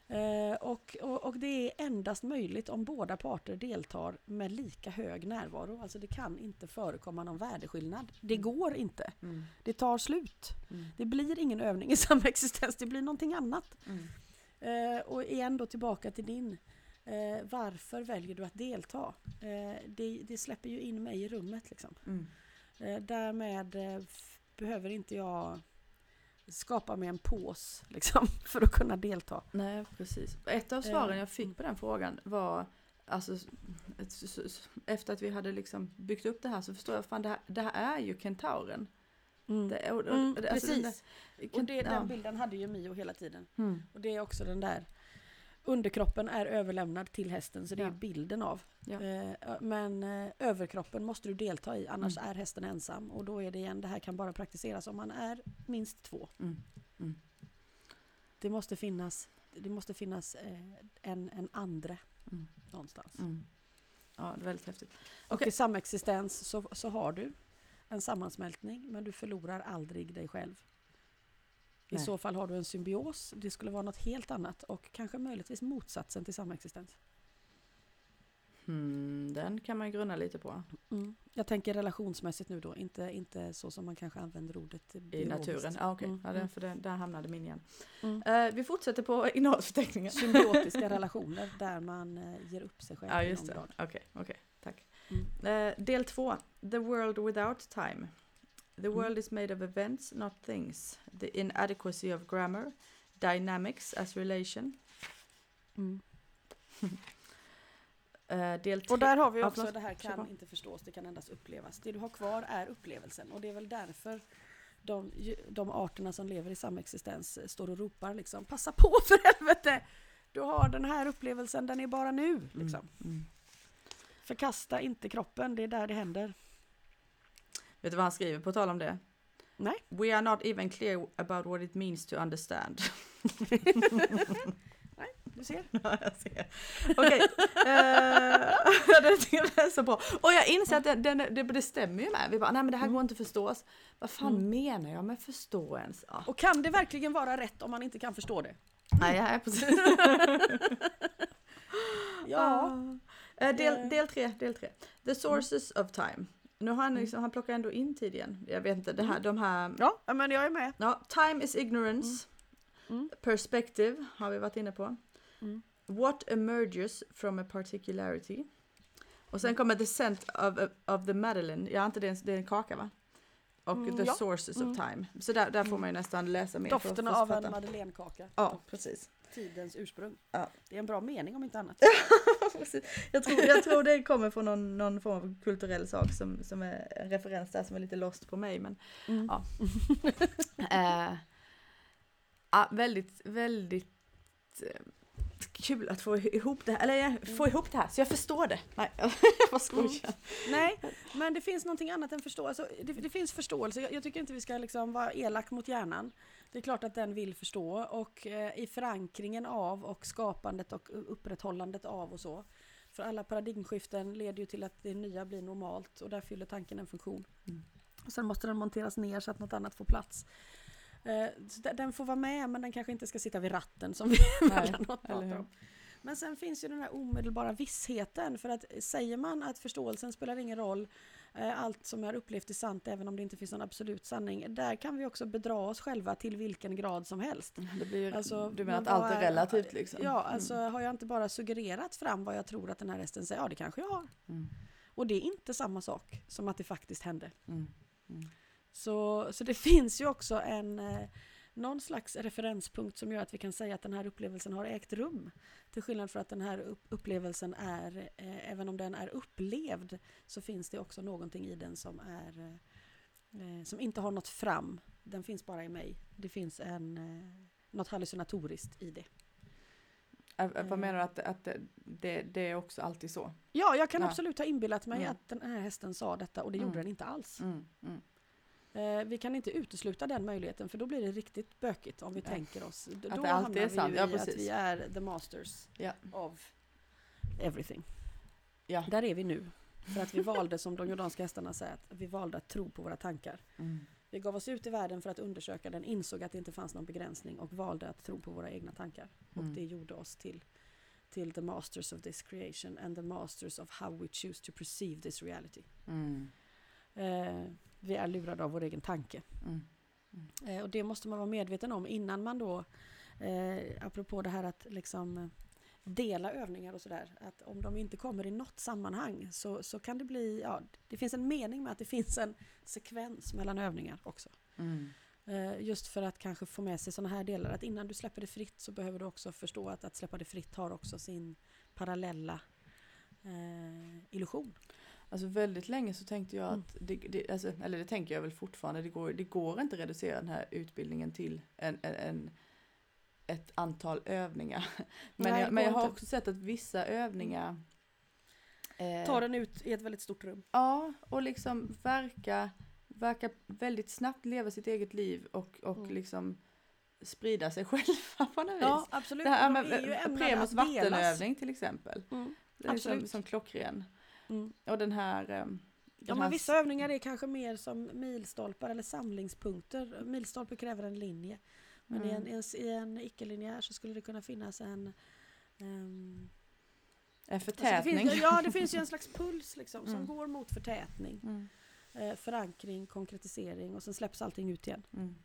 Eh, och, och, och det är endast möjligt om båda parter deltar med lika hög närvaro. Alltså det kan inte förekomma någon värdeskillnad. Det går inte. Mm. Det tar slut. Mm. Det blir ingen övning i samexistens, det blir någonting annat. Mm. Eh, och igen då tillbaka till din. Eh, varför väljer du att delta? Eh, det, det släpper ju in mig i rummet liksom. Mm. Eh, därmed eh, behöver inte jag skapa mig en pås liksom, för att kunna delta. Nej, precis. Ett av svaren Eh, jag fick på den frågan var Alltså, efter att vi hade liksom byggt upp det här så förstår jag, fan det här, det här är ju kentauren. Det, och, och, Mm, alltså den precis. där- Och det, ja. den bilden hade ju Mio hela tiden. Mm. Och det är också den där Underkroppen är överlämnad till hästen så det Ja. är bilden av. Ja. Eh, men eh, överkroppen måste du delta i annars Mm. är hästen ensam. Och då är det igen, det här kan bara praktiseras om man är minst två. Mm. Mm. Det måste finnas, det måste finnas eh, en, en andre Mm. någonstans. Mm. Ja, det är väldigt häftigt. Och Okej. i samexistens så, så har du en sammansmältning men du förlorar aldrig dig själv. I Nej. så fall har du en symbios, det skulle vara något helt annat och kanske möjligtvis motsatsen till samexistens. Mm, den kan man grunna lite på. Jag tänker relationsmässigt nu då, inte, inte så som man kanske använder ordet I biologiskt. naturen. Ja, okej. Mm, Ja, mm. för där hamnade min igen. Mm. Eh, vi fortsätter på innehållsförteckningen. Symbiotiska relationer där man eh, ger upp sig själv Ja, i just det. Okej, okej. Tack. Mm. Eh, del två. The world without time. The Mm. world is made of events, not things. The inadequacy of grammar. Dynamics as relation. Mm. Del tre. Och där har vi också det här kan inte förstås, det kan endast upplevas. Det du har kvar är upplevelsen och det är väl därför de, de arterna som lever i samexistens eh, står och ropar liksom passa på för helvete! Du har den här upplevelsen, den är bara nu. Liksom. Mm, mm. Förkasta inte kroppen, det är där det händer. Vet du vad han skriver på tal om det? Nej. We are not even clear about what it means to understand. Du ser. Ja, jag ser. Okej. eh, det är så bra. Och jag inser att det, det, det, det stämmer ju med. Vi bara, nej men det här går inte att förstås. Vad fan Mm. menar jag med förstå ens? Ja. Och kan det verkligen vara rätt om man inte kan förstå det? Nej, ja, precis. Ja. Eh, del, Eh. del tre, del tre. The sources of time. Nu har han, liksom, han plockar ändå in tid igen. Jag vet inte, det här, de här... Ja, men jag är med. Ja, time is ignorance. Mm. Perspective har vi varit inne på. Mm. What emerges from a particularity. Och sen kommer the scent of, of the Madeline. Ja, inte det, är en- det är en kaka va? Och Mm, the ja. sources Mm. of time. Så där, där får Mm. man ju nästan läsa mer. för Doften för att av en madeleinekaka. Ja, precis. Tidens ursprung. Ja. Det är en bra mening om inte annat. Jag, tror, jag tror det kommer från någon, någon form av kulturell sak som, som är en referens där som är lite lost på mig. Men Mm. Ja. eh, ja, väldigt, väldigt eh, kul att få ihop det här. Eller eh, få ihop det här så jag förstår det. Nej, bara skojar. Nej, men det finns någonting annat än förståelse. Det, det finns förståelse. Jag, jag tycker inte vi ska liksom vara elak mot hjärnan. Det är klart att den vill förstå och eh, i förankringen av och skapandet och upprätthållandet av och så. För alla paradigmskiften leder ju till att det nya blir normalt och där fyller tanken en funktion. Mm. Och sen måste den monteras ner så att något annat får plats. Eh, den får vara med men den kanske inte ska sitta vid ratten som vi emellanåt pratar om. Men sen finns ju den här omedelbara vissheten för att säger man att förståelsen spelar ingen roll eh, allt som är upplevt är sant även om det inte finns någon absolut sanning. Där kan vi också bedra oss själva till vilken grad som helst. Det blir, Alltså, du menar men att allt är relativt liksom? Ja, alltså har jag inte bara suggererat fram vad jag tror att den här hästen säger, ja det kanske jag har. Mm. Och det är inte samma sak som att det faktiskt hände. Mm. Mm. Så, så det finns ju också en eh, någon slags referenspunkt som gör att vi kan säga att den här upplevelsen har ägt rum. Till skillnad från att den här upp- upplevelsen är, eh, även om den är upplevd, så finns det också någonting i den som är eh, eh, som inte har nått fram. Den finns bara i mig. Det finns en, eh, något hallucinatoriskt i det. Vad Eh. menar du att, att det- det, det är också alltid så? Ja, jag kan Ja. absolut ha inbillat mig Mm. att den här hästen sa detta och det Mm. gjorde den inte alls. Mm. Eh, vi kan inte utesluta den möjligheten för då blir det riktigt bökigt om vi Ja. tänker oss. D- Att då det alltid är vi sant. ju Ja, i att precis. vi är the masters Ja. of everything. Ja. Där är vi nu. För att vi valde, som de jordanska hästarna säger, att vi valde att tro på våra tankar. Mm. Vi gav oss ut i världen för att undersöka den, insåg att det inte fanns någon begränsning och valde att tro på våra egna tankar. Mm. Och det gjorde oss till, till the masters of this creation and the masters of how we choose to perceive this reality. Mm. Eh, vi är lurade av vår egen tanke. Mm. Eh, och det måste man vara medveten om innan man då, eh, apropå det här att liksom eh, dela övningar och sådär, att om de inte kommer i något sammanhang så, så kan det bli, ja, det finns en mening med att det finns en sekvens mellan övningar också. Mm. Eh, just för att kanske få med sig sådana här delar, att innan du släpper det fritt så behöver du också förstå att att släppa det fritt har också sin parallella eh, illusion. Alltså väldigt länge så tänkte jag Mm. att, det, det, alltså, eller det tänker jag väl fortfarande, det går, det går inte att reducera den här utbildningen till en, en, en ett antal övningar. Men, Nej, jag, men jag har inte. också sett att vissa övningar eh, Ta den ut i ett väldigt stort rum. Ja, och liksom verka, verka väldigt snabbt leva sitt eget liv och, och Mm. liksom sprida sig själva på något vis. Ja, absolut. Det här De med ämnade Premos vattenövning till exempel. Mm. Det är som, som klockren. Mm. Och den här... ehm, Ja, den men här vissa övningar är kanske mer som milstolpar eller samlingspunkter. Milstolpe kräver en linje. Men i en, Mm. i en, i en icke-linjär så skulle det kunna finnas en... ehm, En alltså det förtätning. finns, ja, det finns ju en slags puls liksom, som Mm. går mot förtätning. Mm, Eh, förankring, konkretisering och sen släpps allting ut igen. mm,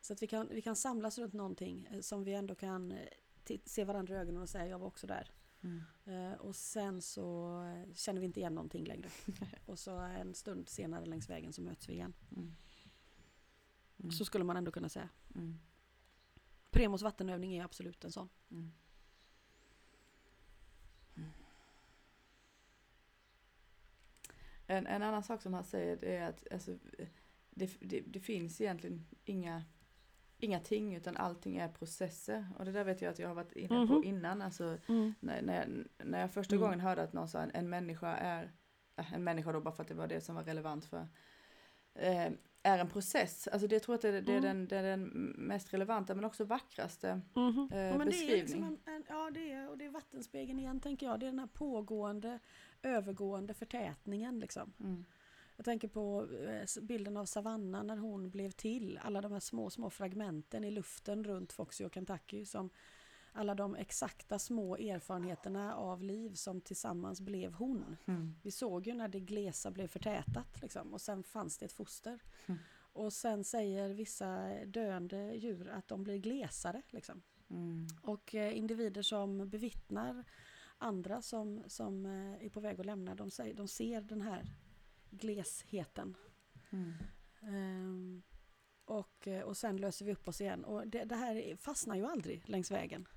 Så att vi kan, vi kan samlas runt någonting eh, som vi ändå kan eh, se varandra i ögonen och säga jag var också där. Mm. Eh, och sen så eh, känner vi inte igen någonting längre. och så en stund senare längs vägen så möts vi igen. Mm. Mm. Så skulle man ändå kunna säga. Mm. Premos vattenövning är absolut en sån. Mm. En, en annan sak som han säger det är att alltså, det, det, det finns egentligen inga, inga ting utan allting är processer. Och det där vet jag att jag har varit inne på Mhm. innan. Alltså, när, när, jag, när jag första Mm. gången hörde att någon sa en, en människa är, äh, en människa då bara för att det var det som var relevant för, eh, är en process. Alltså det jag tror att det, det, är Mm. den, det är den mest relevanta men också vackraste Mhm. eh, ja, men det är liksom beskrivning. en, en, ja, det är, och det är vattenspegeln igen tänker jag. Det är den här pågående, övergående förtätningen liksom. Jag tänker på eh, bilden av Savannah när hon blev till. Alla de här små, små fragmenten i luften runt Foxy och Kentucky. Som alla de exakta små erfarenheterna av liv som tillsammans blev hon. Mm. Vi såg ju när det glesa blev förtätat liksom, och sen fanns det ett foster. Mm. Och sen säger vissa döende djur att de blir glesare. Liksom. Mm. Och eh, individer som bevittnar andra som, som eh, är på väg att lämna, de, säger, de ser den här glesheten. Mm. Ehm, och, eh, och sen löser vi upp oss igen. Och det, det här fastnar ju aldrig längs vägen.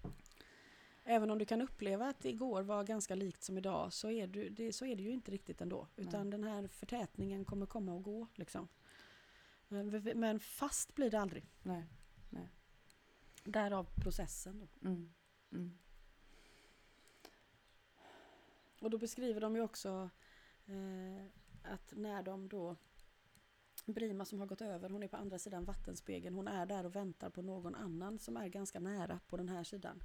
Även om du kan uppleva att igår var ganska likt som idag så är, du, det, så är det ju inte riktigt ändå. Utan den här förtätningen kommer komma och gå. Liksom. Men, fast blir det aldrig. Nej. Därav processen. Då. Mm. Mm. Och då beskriver de ju också eh, att när de då Brima som har gått över, hon är på andra sidan vattenspegeln. Hon är där och väntar på någon annan som är ganska nära på den här sidan.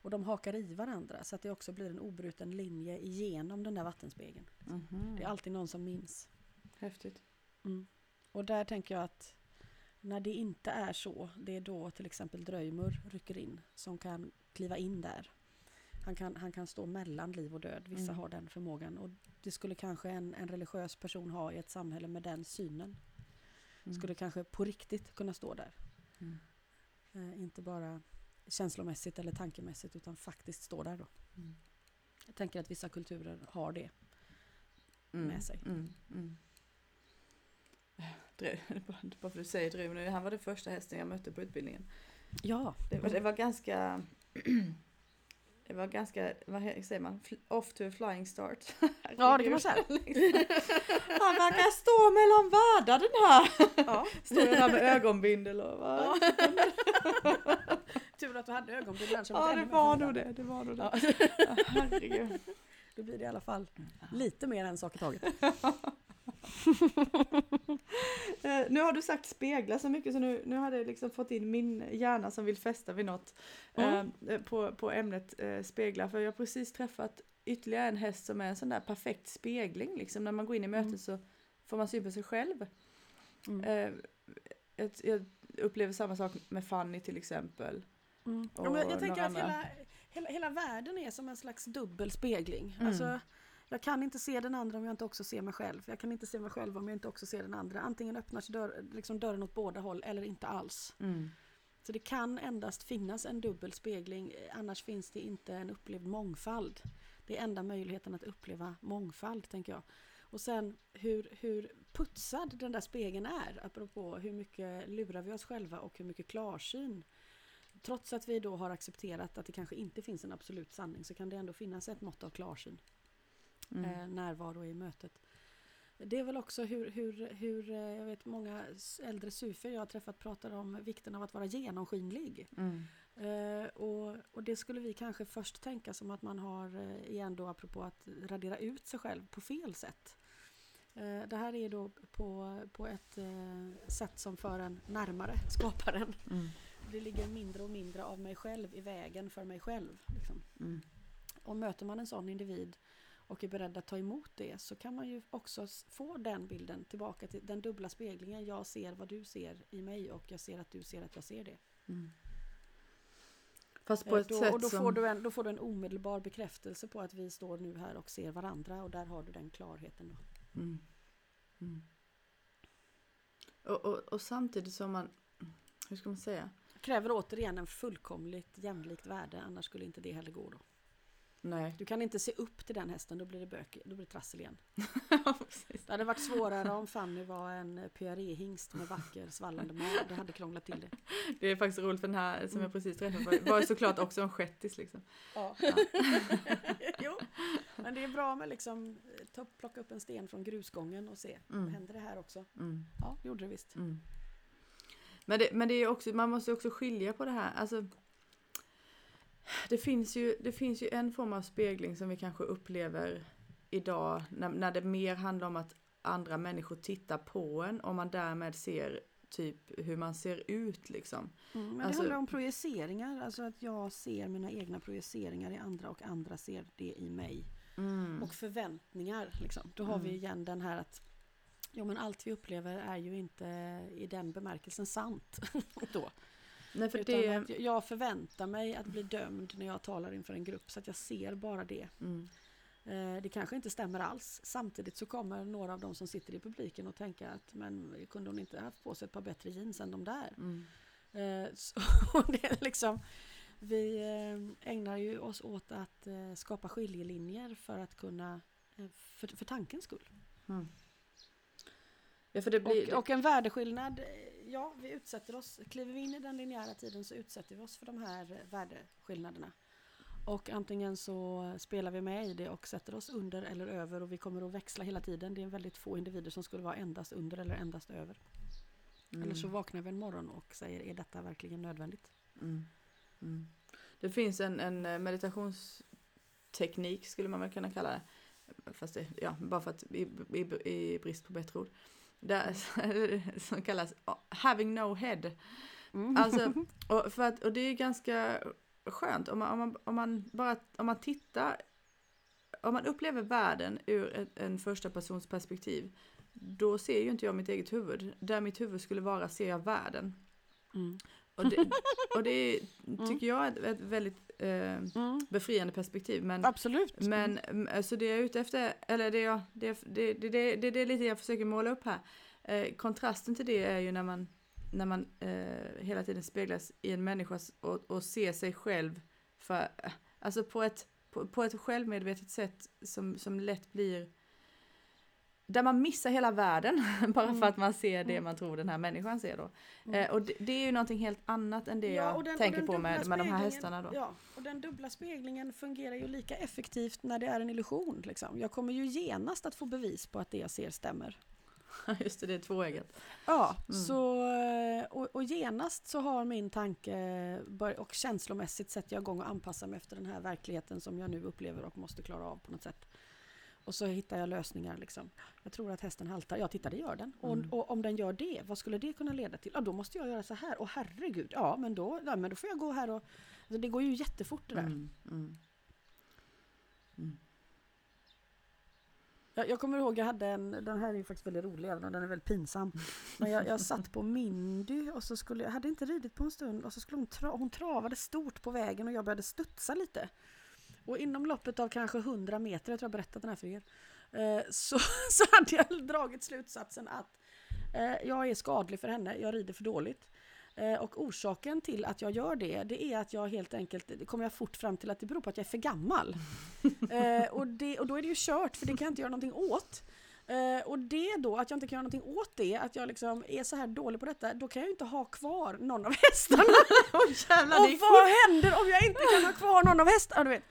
Och de hakar i varandra så att det också blir en obruten linje igenom den där vattenspegeln. Mhm. Det är alltid någon som minns. Häftigt. Mm. Och där tänker jag att när det inte är så, det är då till exempel Dröjmur rycker in som kan kliva in där. Han kan, han kan stå mellan liv och död, vissa Mm. har den förmågan. Och det skulle kanske en, en religiös person ha i ett samhälle med den synen. Mm. Skulle kanske på riktigt kunna stå där. Mm. Eh, inte bara känslomässigt eller tankemässigt utan faktiskt stå där då. Mm. Jag tänker att vissa kulturer har det. Mm. med sig. Mm. Dröm, bara för att du säger nu, han var den första hästen jag mötte på utbildningen. Ja, Det var, det var ganska Det var ganska, vad säger man, off to a flying start. Ja, det kan man säga. Han verkar stå mellan världar den här. ja. Står där med ögonbindel och vad? Ja. Tur att du hade ögonbindel Ja, det var nog det. Det var nog det. Ja. Herregud. Då blir det i alla fall lite mer en sak i taget. Eh, nu har du sagt spegla så mycket så nu, nu har det liksom fått in min hjärna som vill fästa vid något Mm. eh, på, på ämnet eh, spegla. För jag har precis träffat ytterligare en häst som är en sån där perfekt spegling. Liksom. När man går in i mötet Mm. så får man syn på sig själv. Mm. Eh, jag, jag upplever samma sak med Fanny till exempel. Mm. Jag tänker att hela, hela, hela världen är som en slags dubbel spegling. Mm. Alltså, jag kan inte se den andra om jag inte också ser mig själv. Jag kan inte se mig själv om jag inte också ser den andra. Antingen öppnar sig dörr, liksom dörren åt båda håll eller inte alls. Mm. Så det kan endast finnas en dubbel spegling, annars finns det inte en upplevd mångfald. Det är enda möjligheten att uppleva mångfald, tänker jag. Och sen hur, hur putsad den där spegeln är, apropå hur mycket lurar vi oss själva och hur mycket klarsyn. Trots att vi då har accepterat att det kanske inte finns en absolut sanning så kan det ändå finnas ett mått av klarsyn, Mm. eh, närvaro i mötet. Det är väl också hur, hur, hur eh, jag vet många äldre sufer jag har träffat pratar om vikten av att vara genomskinlig. Mm. Eh, och, och det skulle vi kanske först tänka som att man har, igen då apropå att radera ut sig själv på fel sätt. Eh, det här är då på, på ett eh, sätt som för en närmare skaparen. Mm. Det ligger mindre och mindre av mig själv i vägen för mig själv. Liksom. Mm. Och möter man en sån individ och är beredd att ta emot det så kan man ju också få den bilden tillbaka till den dubbla speglingen. Jag ser vad du ser i mig och jag ser att du ser att jag ser det. Mm. Fast på Eh, ett då, sätt och då, som... får du en, då får du en omedelbar bekräftelse på att vi står nu här och ser varandra och där har du den klarheten. Då. Mm. Mm. Och, och, och samtidigt som man... Hur ska man säga? Kräver återigen en fullkomligt jämlikt värde annars skulle inte det heller gå. Då. Nej. Du kan inte se upp till den hästen, då blir det, bök, då blir det trassel igen. Ja. Det hade varit svårare om Fanny var en PRE-hingst med vacker svallande mag. Det hade krånglat till det. Det är faktiskt roligt för den här som Mm. jag precis träffade var, var såklart också en shettis liksom. Ja. jo, men det är bra med liksom eh, ta, plocka upp en sten från grusgången och se. Mm. Händer det här också? Mm. Ja, det gjorde det visst. Mm. Men, det, men det är också, man måste också skilja på det här. Alltså, det, finns ju, det finns ju en form av spegling som vi kanske upplever idag när, när det mer handlar om att andra människor tittar på en och man därmed ser typ hur man ser ut liksom. Mm, men Alltså- det handlar om projiceringar, alltså att jag ser mina egna projiceringar i andra och andra ser det i mig. Mm. Och förväntningar, liksom. då har vi Mm. igen den här att Jo men allt vi upplever är ju inte i den bemärkelsen sant. då. Nej, för Utan det... att jag förväntar mig att bli dömd när jag talar inför en grupp så att jag ser bara det. Mm. Eh, Det kanske inte stämmer alls. Samtidigt så kommer några av de som sitter i publiken och tänka att men kunde hon inte haft på sig ett par bättre jeans än de där? Mm. Eh, Så det är liksom, vi eh, ägnar ju oss åt att skapa skiljelinjer för att kunna, för, för tankens skull. Mm. Ja, blir... Och, och en värdeskillnad, ja vi utsätter oss, kliver vi in i den linjära tiden så utsätter vi oss för de här eh, värdeskillnaderna. Och antingen så spelar vi med i det och sätter oss under eller över och vi kommer att växla hela tiden. Det är väldigt få individer som skulle vara endast under eller endast över. mm. Eller så vaknar vi en morgon och säger är detta verkligen nödvändigt? Mm. Mm. Det finns en, en eh, meditationsteknik skulle man väl kunna kalla det. Fast det, ja, bara för att i, i, i brist på bättre ord. Där, som kallas having no head. Alltså, och, för att, och det är ganska skönt om man, om man, om man bara om man tittar, om man upplever världen ur ett, en första persons perspektiv, då ser ju inte jag mitt eget huvud. Där mitt huvud skulle vara ser jag världen. Mm. Och det, och det tycker jag är ett, väldigt eh, Mm. befriande perspektiv. Men, Absolut. men mm, alltså det jag är ute efter, eller det, jag, det, det, det, det, det, det är lite jag försöker måla upp här. Eh, kontrasten till det är ju när man, när man eh, hela tiden speglas i en människa och, och ser sig själv för, alltså på ett, på, på ett självmedvetet sätt som, som lätt blir där man missar hela världen bara Mm. för att man ser det Mm. man tror den här människan ser då. Mm. Eh, och det, det är ju någonting helt annat än det Ja, jag den- tänker på med, med de här hästarna då. Ja, och den dubbla speglingen fungerar ju lika effektivt när det är en illusion. Liksom. Jag kommer ju genast att få bevis på att det jag ser stämmer. Just det, det är tvåeggat. Ja, Mm. så, och, och genast så har min tanke och känslomässigt sätter jag igång och anpassar mig efter den här verkligheten som jag nu upplever och måste klara av på något sätt. Och så hittar jag lösningar. Liksom. Jag tror att hästen haltar. Ja, titta det gör den. Och, Mm. och om den gör det, vad skulle det kunna leda till? Ja, då måste jag göra så här. Och herregud, ja men då, ja, men då får jag gå här och... Alltså, det går ju jättefort det där. Mm, mm. Mm. Jag, jag kommer ihåg jag hade en, den här är ju faktiskt väldigt rolig även om den är väldigt pinsam. Men jag, jag satt på Mindy och så skulle jag hade inte ridit på en stund och så skulle hon, tra, hon travade stort på vägen och jag började studsa lite. Och inom loppet av kanske 100 meter, jag tror jag berättat den här för er, eh, så, så hade jag dragit slutsatsen att eh, jag är skadlig för henne, jag rider för dåligt. Eh, och orsaken till att jag gör det, det är att jag helt enkelt, kommer jag fort fram till att det beror på att jag är för gammal. eh, och, det, och då är det ju kört, för det kan jag inte göra någonting åt. Eh, och det då, att jag inte kan göra någonting åt det, att jag liksom är så här dålig på detta, då kan jag ju inte ha kvar någon av hästarna. oh, jävlar, och vad händer om jag inte kan ha kvar någon av hästarna? Du vet.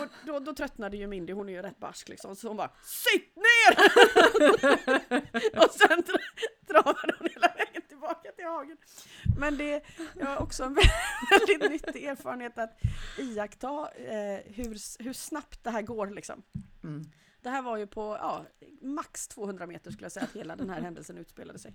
Och då, då tröttnade ju Mindy, hon är ju rätt barsk liksom, så hon bara SITT NER! och sen tra travade hon hela vägen tillbaka till hagen. Men det är också en väldigt nyttig erfarenhet att iaktta eh, hur, hur snabbt det här går liksom. Mm. Det här var ju på ja, max 200 meter skulle jag säga att hela den här händelsen utspelade sig.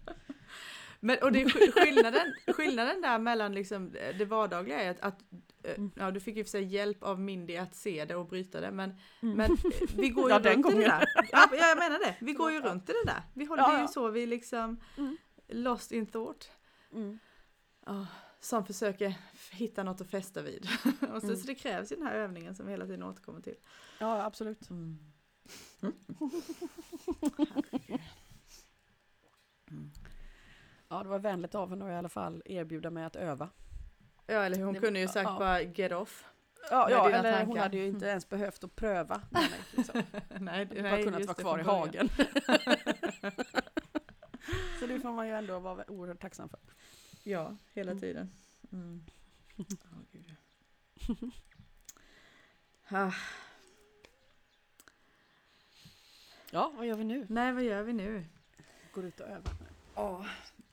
Men, och det skillnaden, skillnaden där mellan liksom det vardagliga är att, att eh, mm. ja, du fick ju för sig hjälp av Mindy att se det och bryta det, men, mm. men vi går ju ja, runt i det där. Ja, jag menar det, vi går ju runt i det där. Vi håller, ja, det är ju så vi liksom mm. lost in thought. Oh, som försöker hitta något att fästa vid. och så, mm. så det krävs ju den här övningen som vi hela tiden återkommer till. Ja, absolut. Mm. Ja, det var vänligt av henne att i alla fall erbjuda mig att öva. Ja, eller hon det, kunde ju sagt ja. bara get off. Ja, ja eller tankar. hon hade ju inte ens behövt att pröva med mig. Liksom. nej, nej, bara kunnat vara kvar i hagen. Så det får man ju ändå vara oerhört tacksam för. Ja, hela mm. tiden. Mm. Oh, Gud. ah. Ja, vad gör vi nu? Nej, vad gör vi nu? Går ut och övar. Ja,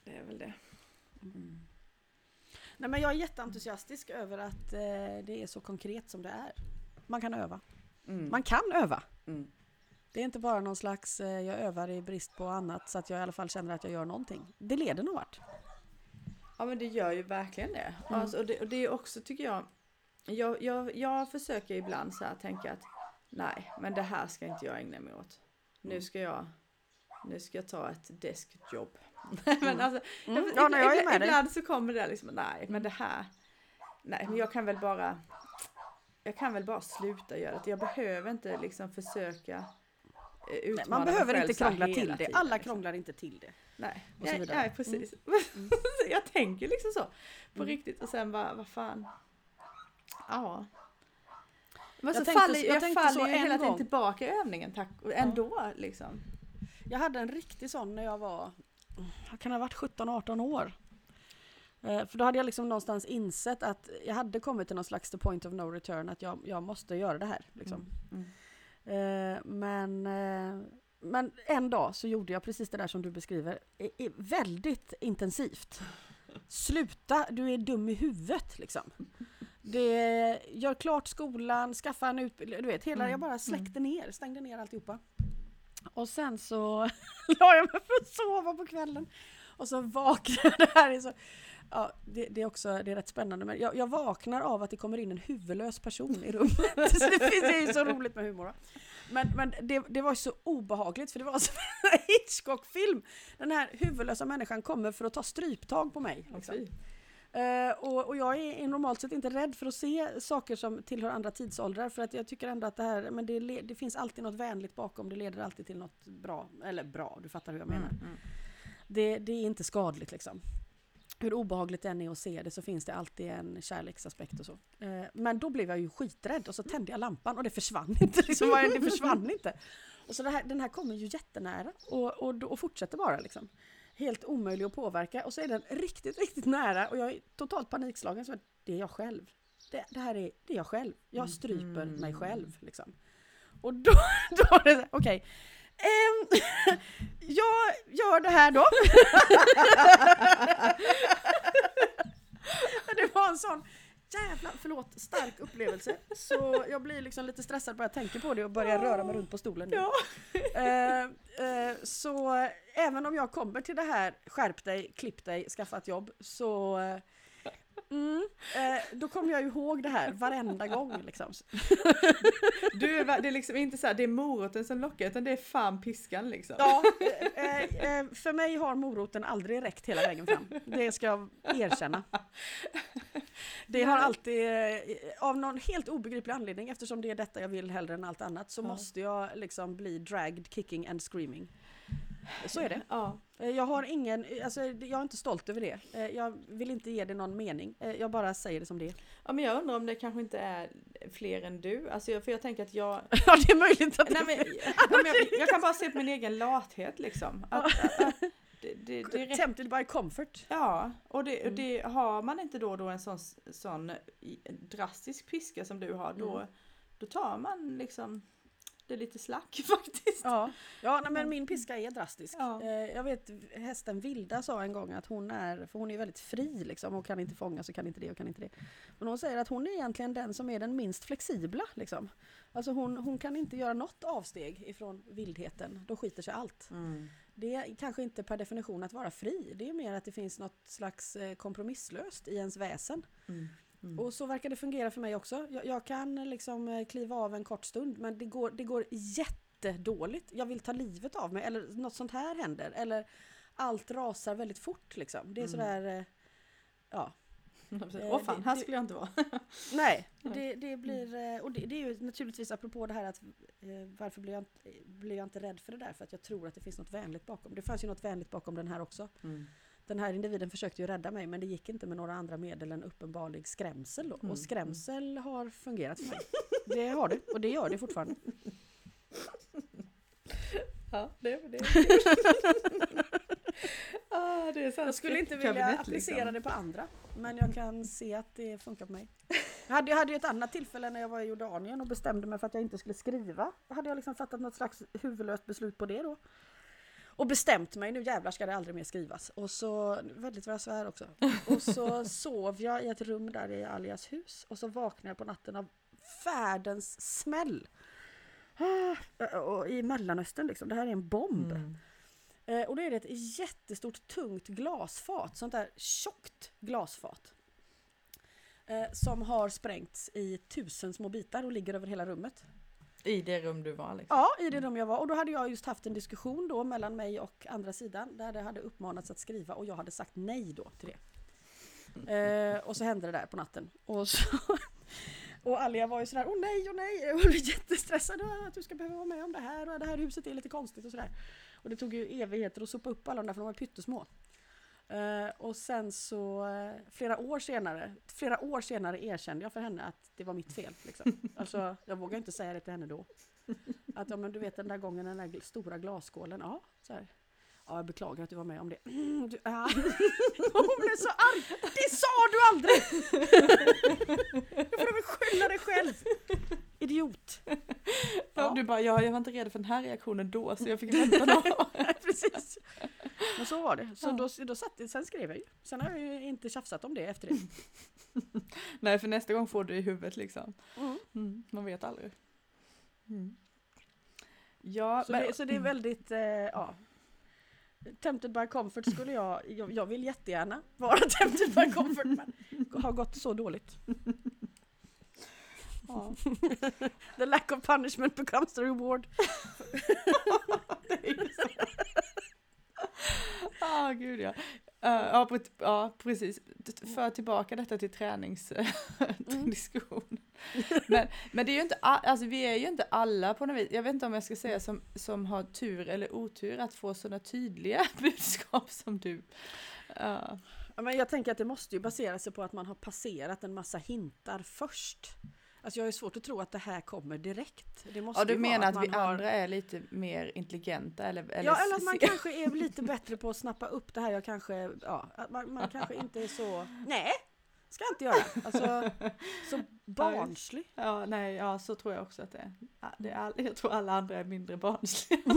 det är väl det. Mm. Nej, men jag är jätteentusiastisk över att eh, det är så konkret som det är. Man kan öva. Mm. Man kan öva. Mm. Det är inte bara någon slags, eh, jag övar i brist på annat så att jag i alla fall känner att jag gör någonting. Det leder nog vart. Ja men det gör ju verkligen det. Mm. Alltså, och det. Och det är också tycker jag, jag, jag, jag försöker ibland så här tänka att nej men det här ska inte jag ägna mig åt nu ska jag, nu ska jag ta ett deskjobb. men mm. alltså, mm. Jag, ja, nej, jag ibland, ibland så kommer det där liksom, nej men det här, nej men jag kan väl bara, jag kan väl bara sluta göra det. Jag behöver inte liksom försöka utmana nej, Man behöver inte krångla till det. Alla liksom. krånglar inte till det. Nej, nej, nej, precis. Mm. jag tänker liksom så på mm. riktigt och sen bara, vad fan. Ja. Men så tänkte, faller, jag, jag faller ju hela tiden tillbaka i övningen tack, ändå ja. liksom. Jag hade en riktig sån när jag var, jag kan ha varit 17-18 år. Eh, för då hade jag liksom någonstans insett att jag hade kommit till någon slags the point of no return, att jag, jag måste göra det här. Liksom. Mm. Mm. Eh, men, eh, men en dag så gjorde jag precis det där som du beskriver, väldigt intensivt. Sluta, du är dum i huvudet liksom. Det, gör klart skolan, skaffa en utbildning, du vet, hela, mm. jag bara släckte mm. ner, stängde ner alltihopa. Och sen så la jag mig för att sova på kvällen. Och så vaknade det här är så, ja, det, det, är också det är rätt spännande, men jag, jag, vaknar av att det kommer in en huvudlös person i rummet. så det, finns, det är så roligt med humor. Men, men det, det var så obehagligt för det var som en Hitchcock-film. Den här huvudlösa människan kommer för att ta stryptag på mig. Liksom. Uh, och, och, jag är normalt sett inte rädd för att se saker som tillhör andra tidsåldrar för att jag tycker ändå att det här, men det, det finns alltid något vänligt bakom, det leder alltid till något bra, eller bra, du fattar hur jag menar. Mm, mm. Det, det, är inte skadligt liksom. Hur obehagligt det än är att se det så finns det alltid en kärleksaspekt och så. Uh, men då blev jag ju skiträdd och så tände jag lampan och det försvann inte. Liksom, det försvann inte. Och så här, den här kommer ju jättenära och, och, och fortsätter bara liksom helt omöjlig att påverka och så är den riktigt, riktigt nära och jag är totalt panikslagen. Så det är jag själv. Det, det här är, det är jag själv. Jag stryper mm. mig själv. Liksom. Och då, då är det okej. Okay. Um, jag gör det här då. det var en sån jävla, förlåt, stark upplevelse. Så jag blir liksom lite stressad bara jag tänker på det och börjar röra mig runt på stolen nu. Ja. Uh, uh, så även om jag kommer till det här, skärp dig, klipp dig, skaffa ett jobb, så uh, mm, eh, då kommer jag ihåg det här varenda gång liksom. Du, är- det är liksom inte så här, det är moroten som lockar utan det är fan piskan liksom. Ja, eh, eh, för mig har moroten aldrig räckt hela vägen fram. Det ska jag erkänna. Det har alltid, eh, av någon helt obegriplig anledning, eftersom det är detta jag vill hellre än allt annat, så Ja. måste jag liksom bli dragged, kicking and screaming. Så är det. Ja. Eh, Jag har ingen, alltså jag är inte stolt över det. Eh, Jag vill inte ge det någon mening. Eh, Jag bara säger det som det är. ja men jag undrar om det kanske inte är fler än du. Alltså jag, för jag tänker att jag... Ja, det är möjligt att Nej, men, ja, men jag, jag kan bara se på min egen lathet liksom. Att, att, att, det, det, det Tempted by comfort. Ja, och det, Mm. det har man inte då, då en sån, sån drastisk piska som du har, då, Mm. då tar man liksom det är lite slack faktiskt. Ja, ja nej, men min piska är drastisk. Ja. Eh, Jag vet hästen Vilda sa en gång att hon är, för hon är väldigt fri liksom och kan inte fånga så kan inte det och kan inte det. Men hon säger att hon är egentligen den som är den minst flexibla liksom. Alltså hon, hon kan inte göra något avsteg ifrån vildheten, då skiter sig allt. Mm. Det är kanske inte per definition att vara fri, det är mer att det finns något slags eh, kompromisslöst i ens väsen. Mm. Mm. Och så verkar det fungera för mig också. Jag, jag kan liksom eh, kliva av en kort stund men det går, det går jättedåligt. Jag vill ta livet av mig eller något sånt här händer. Eller allt rasar väldigt fort liksom. Det är Mm. sådär, eh, ja. Åh fan, det- här skulle jag inte vara. Nej, det, det blir, eh, och det, det är ju naturligtvis apropå det här att eh, varför blir jag, inte, blir jag inte rädd för det där? För att jag tror att det finns något vänligt bakom. Det fanns ju något vänligt bakom den här också. Mm. Den här individen försökte ju rädda mig men det gick inte med några andra medel än uppenbarlig skrämsel då. Mm, Och skrämsel har fungerat för mig. Det har det och det gör det fortfarande. Ja, det, det. ah, det är Jag skulle inte vilja skräckkabinett, applicera liksom. det på andra men jag kan se att det funkar på mig. Jag hade, jag hade ju ett annat tillfälle när jag var i Jordanien och bestämde mig för att jag inte skulle skriva. Hade jag liksom fattat något slags huvudlöst beslut på det då. Och bestämt mig, nu jävlar ska det aldrig mer skrivas. Och så, väldigt vad jag svär också. Och så sov jag i ett rum där i Alias hus. Och så vaknade jag på natten av världens smäll. Ah, Och I Mellanöstern liksom, det här är en bomb. Mm. Eh, och då är det ett jättestort tungt glasfat, sånt där tjockt glasfat. Eh, som har sprängts i tusen små bitar och ligger över hela rummet. I det rum du var liksom. Ja, i det rum jag var. Och då hade jag just haft en diskussion då mellan mig och andra sidan där det hade uppmanats att skriva och jag hade sagt nej då till det. Eh, och så hände det där på natten. Och, så, och Alia var ju sådär, åh nej, åh nej, jag blev jättestressad "Åh, att du ska behöva vara med om det här och det här huset är lite konstigt och sådär. Och det tog ju evigheter att sopa upp alla de där för de var pyttesmå. Eh, och sen så eh, flera år senare, flera år senare erkände jag för henne att det var mitt fel. Liksom. Alltså jag vågade inte säga det till henne då. Att ja men du vet den där gången den där stora glasskålen, ja så här. Ja jag beklagar att du var med om det. Mm, du, ja. Hon blev så arg! Det sa du aldrig! Nu får du väl skylla dig själv! Idiot! Ja. Ja. Du bara, ja, jag var inte redo för den här reaktionen då så jag fick vänta några Precis. Men så var det. Så Ja. då, då satt, sen skrev jag ju. Sen har jag ju inte tjafsat om det efter det. Nej, för nästa gång får du i huvudet liksom. Mm. Mm, man vet aldrig. Mm. Ja, Så, men, det, så det är väldigt, eh, ja. Tempted by comfort skulle jag, jag, jag vill jättegärna vara tempted by comfort men har gått så dåligt. ja, The lack of punishment becomes the reward. Ah, gud ja. Uh, ja, pre- ja, precis. För tillbaka detta till träningsdiskussion. men, men det är ju inte, alltså vi är ju inte alla på något vis, jag vet inte om jag ska säga som, som har tur eller otur att få sådana tydliga budskap som du. Ja, men jag tänker att det måste ju basera sig på att man har passerat en massa hintar först. Alltså jag har svårt att tro att det här kommer direkt. Det måste Ja, du menar att, man vi har... andra är lite mer intelligenta eller? eller ja, eller att man kanske är lite bättre på att snappa upp det här. Jag kanske, ja, att man, man kanske inte är så, nej, ska jag inte göra. Alltså, så barnslig. Ja, nej, ja, så tror jag också att det är. Det är all, jag tror alla andra är mindre barnsliga.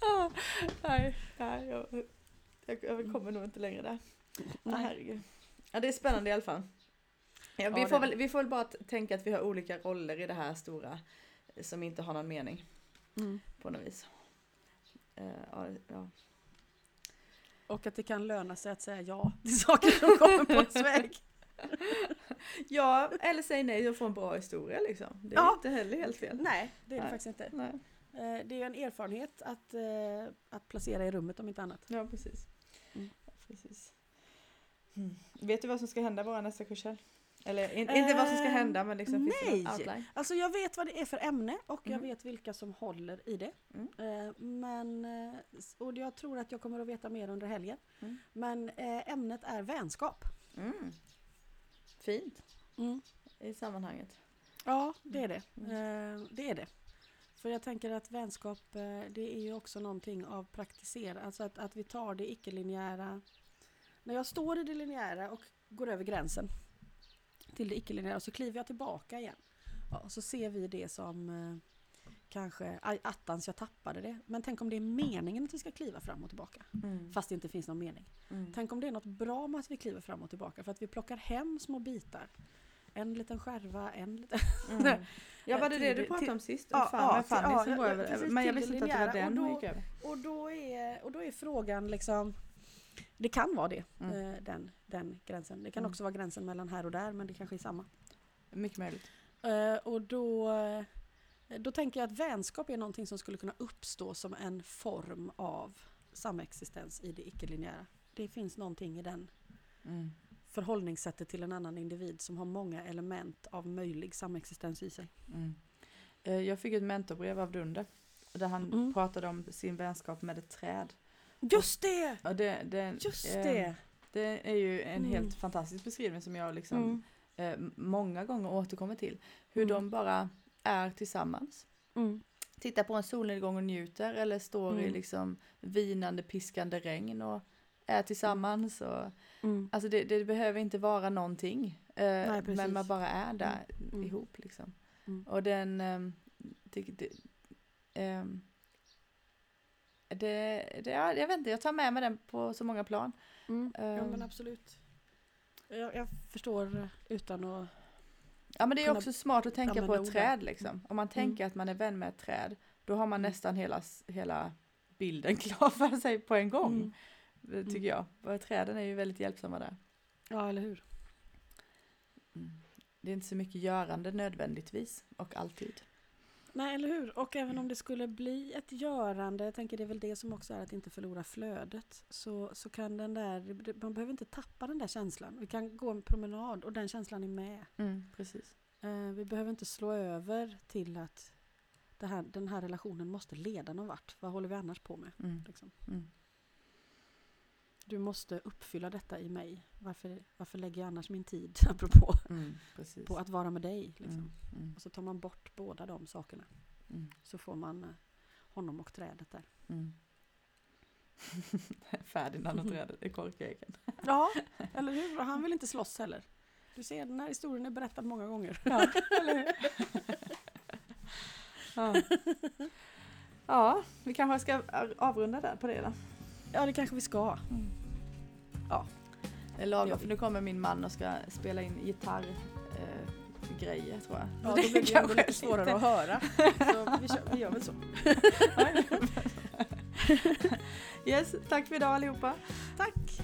ja, nej, nej, jag, jag, kommer nog inte längre där. Ja, herregud. Ja, det är spännande i alla fall. Ja, vi, Ja, får det väl, vi får väl bara tänka att vi har olika roller i det här stora som inte har någon mening Mm. på något vis. Ja, ja. Och att det kan löna sig att säga ja till saker som kommer på ens väg. Ja, eller säg nej och få en bra historia liksom. Det är Ja. inte heller helt fel. Nej, det är det Nej. faktiskt inte. Nej. Eh, Det är en erfarenhet att, eh, att placera i rummet om inte annat. Ja, precis. Mm. Precis. Mm. Vet du vad som ska hända våra nästa kurser? Eller in, inte vad som ska Eh, hända men liksom finns det nej. outline? Alltså jag vet vad det är för ämne och jag Mm. vet vilka som håller i det. Mm. Eh, Men, eh, och jag tror att jag kommer att veta mer under helgen. Mm. Men eh, ämnet är vänskap. Mm. Fint i sammanhanget. Ja, det är det. Mm. Eh, Det är det. För jag tänker att vänskap, eh, det är ju också någonting av praktisera, alltså att, att vi tar det icke-linjära. När jag står i det linjära och går över gränsen till det icke-linjära så kliver jag tillbaka igen. Ja, och så ser vi det som eh, kanske, aj attans jag tappade det. Men tänk om det är meningen att vi ska kliva fram och tillbaka. Mm. Fast det inte finns någon mening. Mm. Tänk om det är något bra med att vi kliver fram och tillbaka för att vi plockar hem små bitar. En liten skärva, en liten... Mm. Ja, var det det du pratade om sist? ja, Fan, ja, Fanny ja, som går ja, över. precis, men jag visste inte att det var den Och då-. Och då är, och då är frågan liksom... Det kan vara det, Mm. eh, den, den gränsen. Det kan Mm. också vara gränsen mellan här och där men det kanske är samma. Mycket möjligt. Eh, och då, eh, då tänker jag att vänskap är någonting som skulle kunna uppstå som en form av samexistens i det icke-linjära. Det finns någonting i den Mm. förhållningssättet till en annan individ som har många element av möjlig samexistens i sig. Mm. Jag fick ett mentorbrev av Dunder. Där han Mm. pratade om sin vänskap med ett träd. Just det! Och det, det, Just eh, det! Det är ju en Mm. helt fantastisk beskrivning som jag liksom Mm. eh, många gånger återkommer till. Hur Mm. de bara är tillsammans. Mm. Tittar på en solnedgång och njuter eller står i Mm. liksom vinande piskande regn och är tillsammans. Och, Mm. alltså det, det behöver inte vara någonting. Eh, precis. men man bara är där ihop liksom. Och den... ehm, det, det, ehm, det, det, ja, jag vet inte, jag tar med mig den på så många plan. Mm. Ja Ehm. men absolut. Jag, jag förstår utan att... Ja men det är också smart att tänka på ett träd liksom. Om man tänker Mm. att man är vän med ett träd, då har man Mm. nästan hela, hela bilden klar för sig på en gång. Mm. Tycker jag. Och träden är ju väldigt hjälpsamma där. Ja eller hur. Mm. Det är inte så mycket görande nödvändigtvis och alltid. Nej eller hur. Och även om det skulle bli ett görande, jag tänker det är väl det som också är att inte förlora flödet. Så, så kan den där, man behöver inte tappa den där känslan. Vi kan gå en promenad och den känslan är med. Mm, precis. Eh, vi behöver inte slå över till att här, den här relationen måste leda någon vart. Vad håller vi annars på med? Mm. Liksom? Mm. Du måste uppfylla detta i mig. Varför, varför lägger jag annars min tid, apropå, Mm, på att vara med dig? Liksom? Mm, mm, Och så tar man bort båda de sakerna. mm, Så får man eh, honom och trädet där. mm. Ferdinand och trädet i korkeken. Ja, eller hur? Han vill inte slåss heller. Du ser, den här historien är berättad många gånger. Ja, eller hur? ja. ja, vi kanske ska avrunda där på det då. Ja, det kanske vi ska. Det är lagom, Ja. för nu kommer min man och ska spela in gitarr eh, grejer tror jag. Ja, Så då blir det kanske lite svårare lite- att höra. Så vi, kör, vi gör väl så. Yes, tack för idag allihopa. Tack!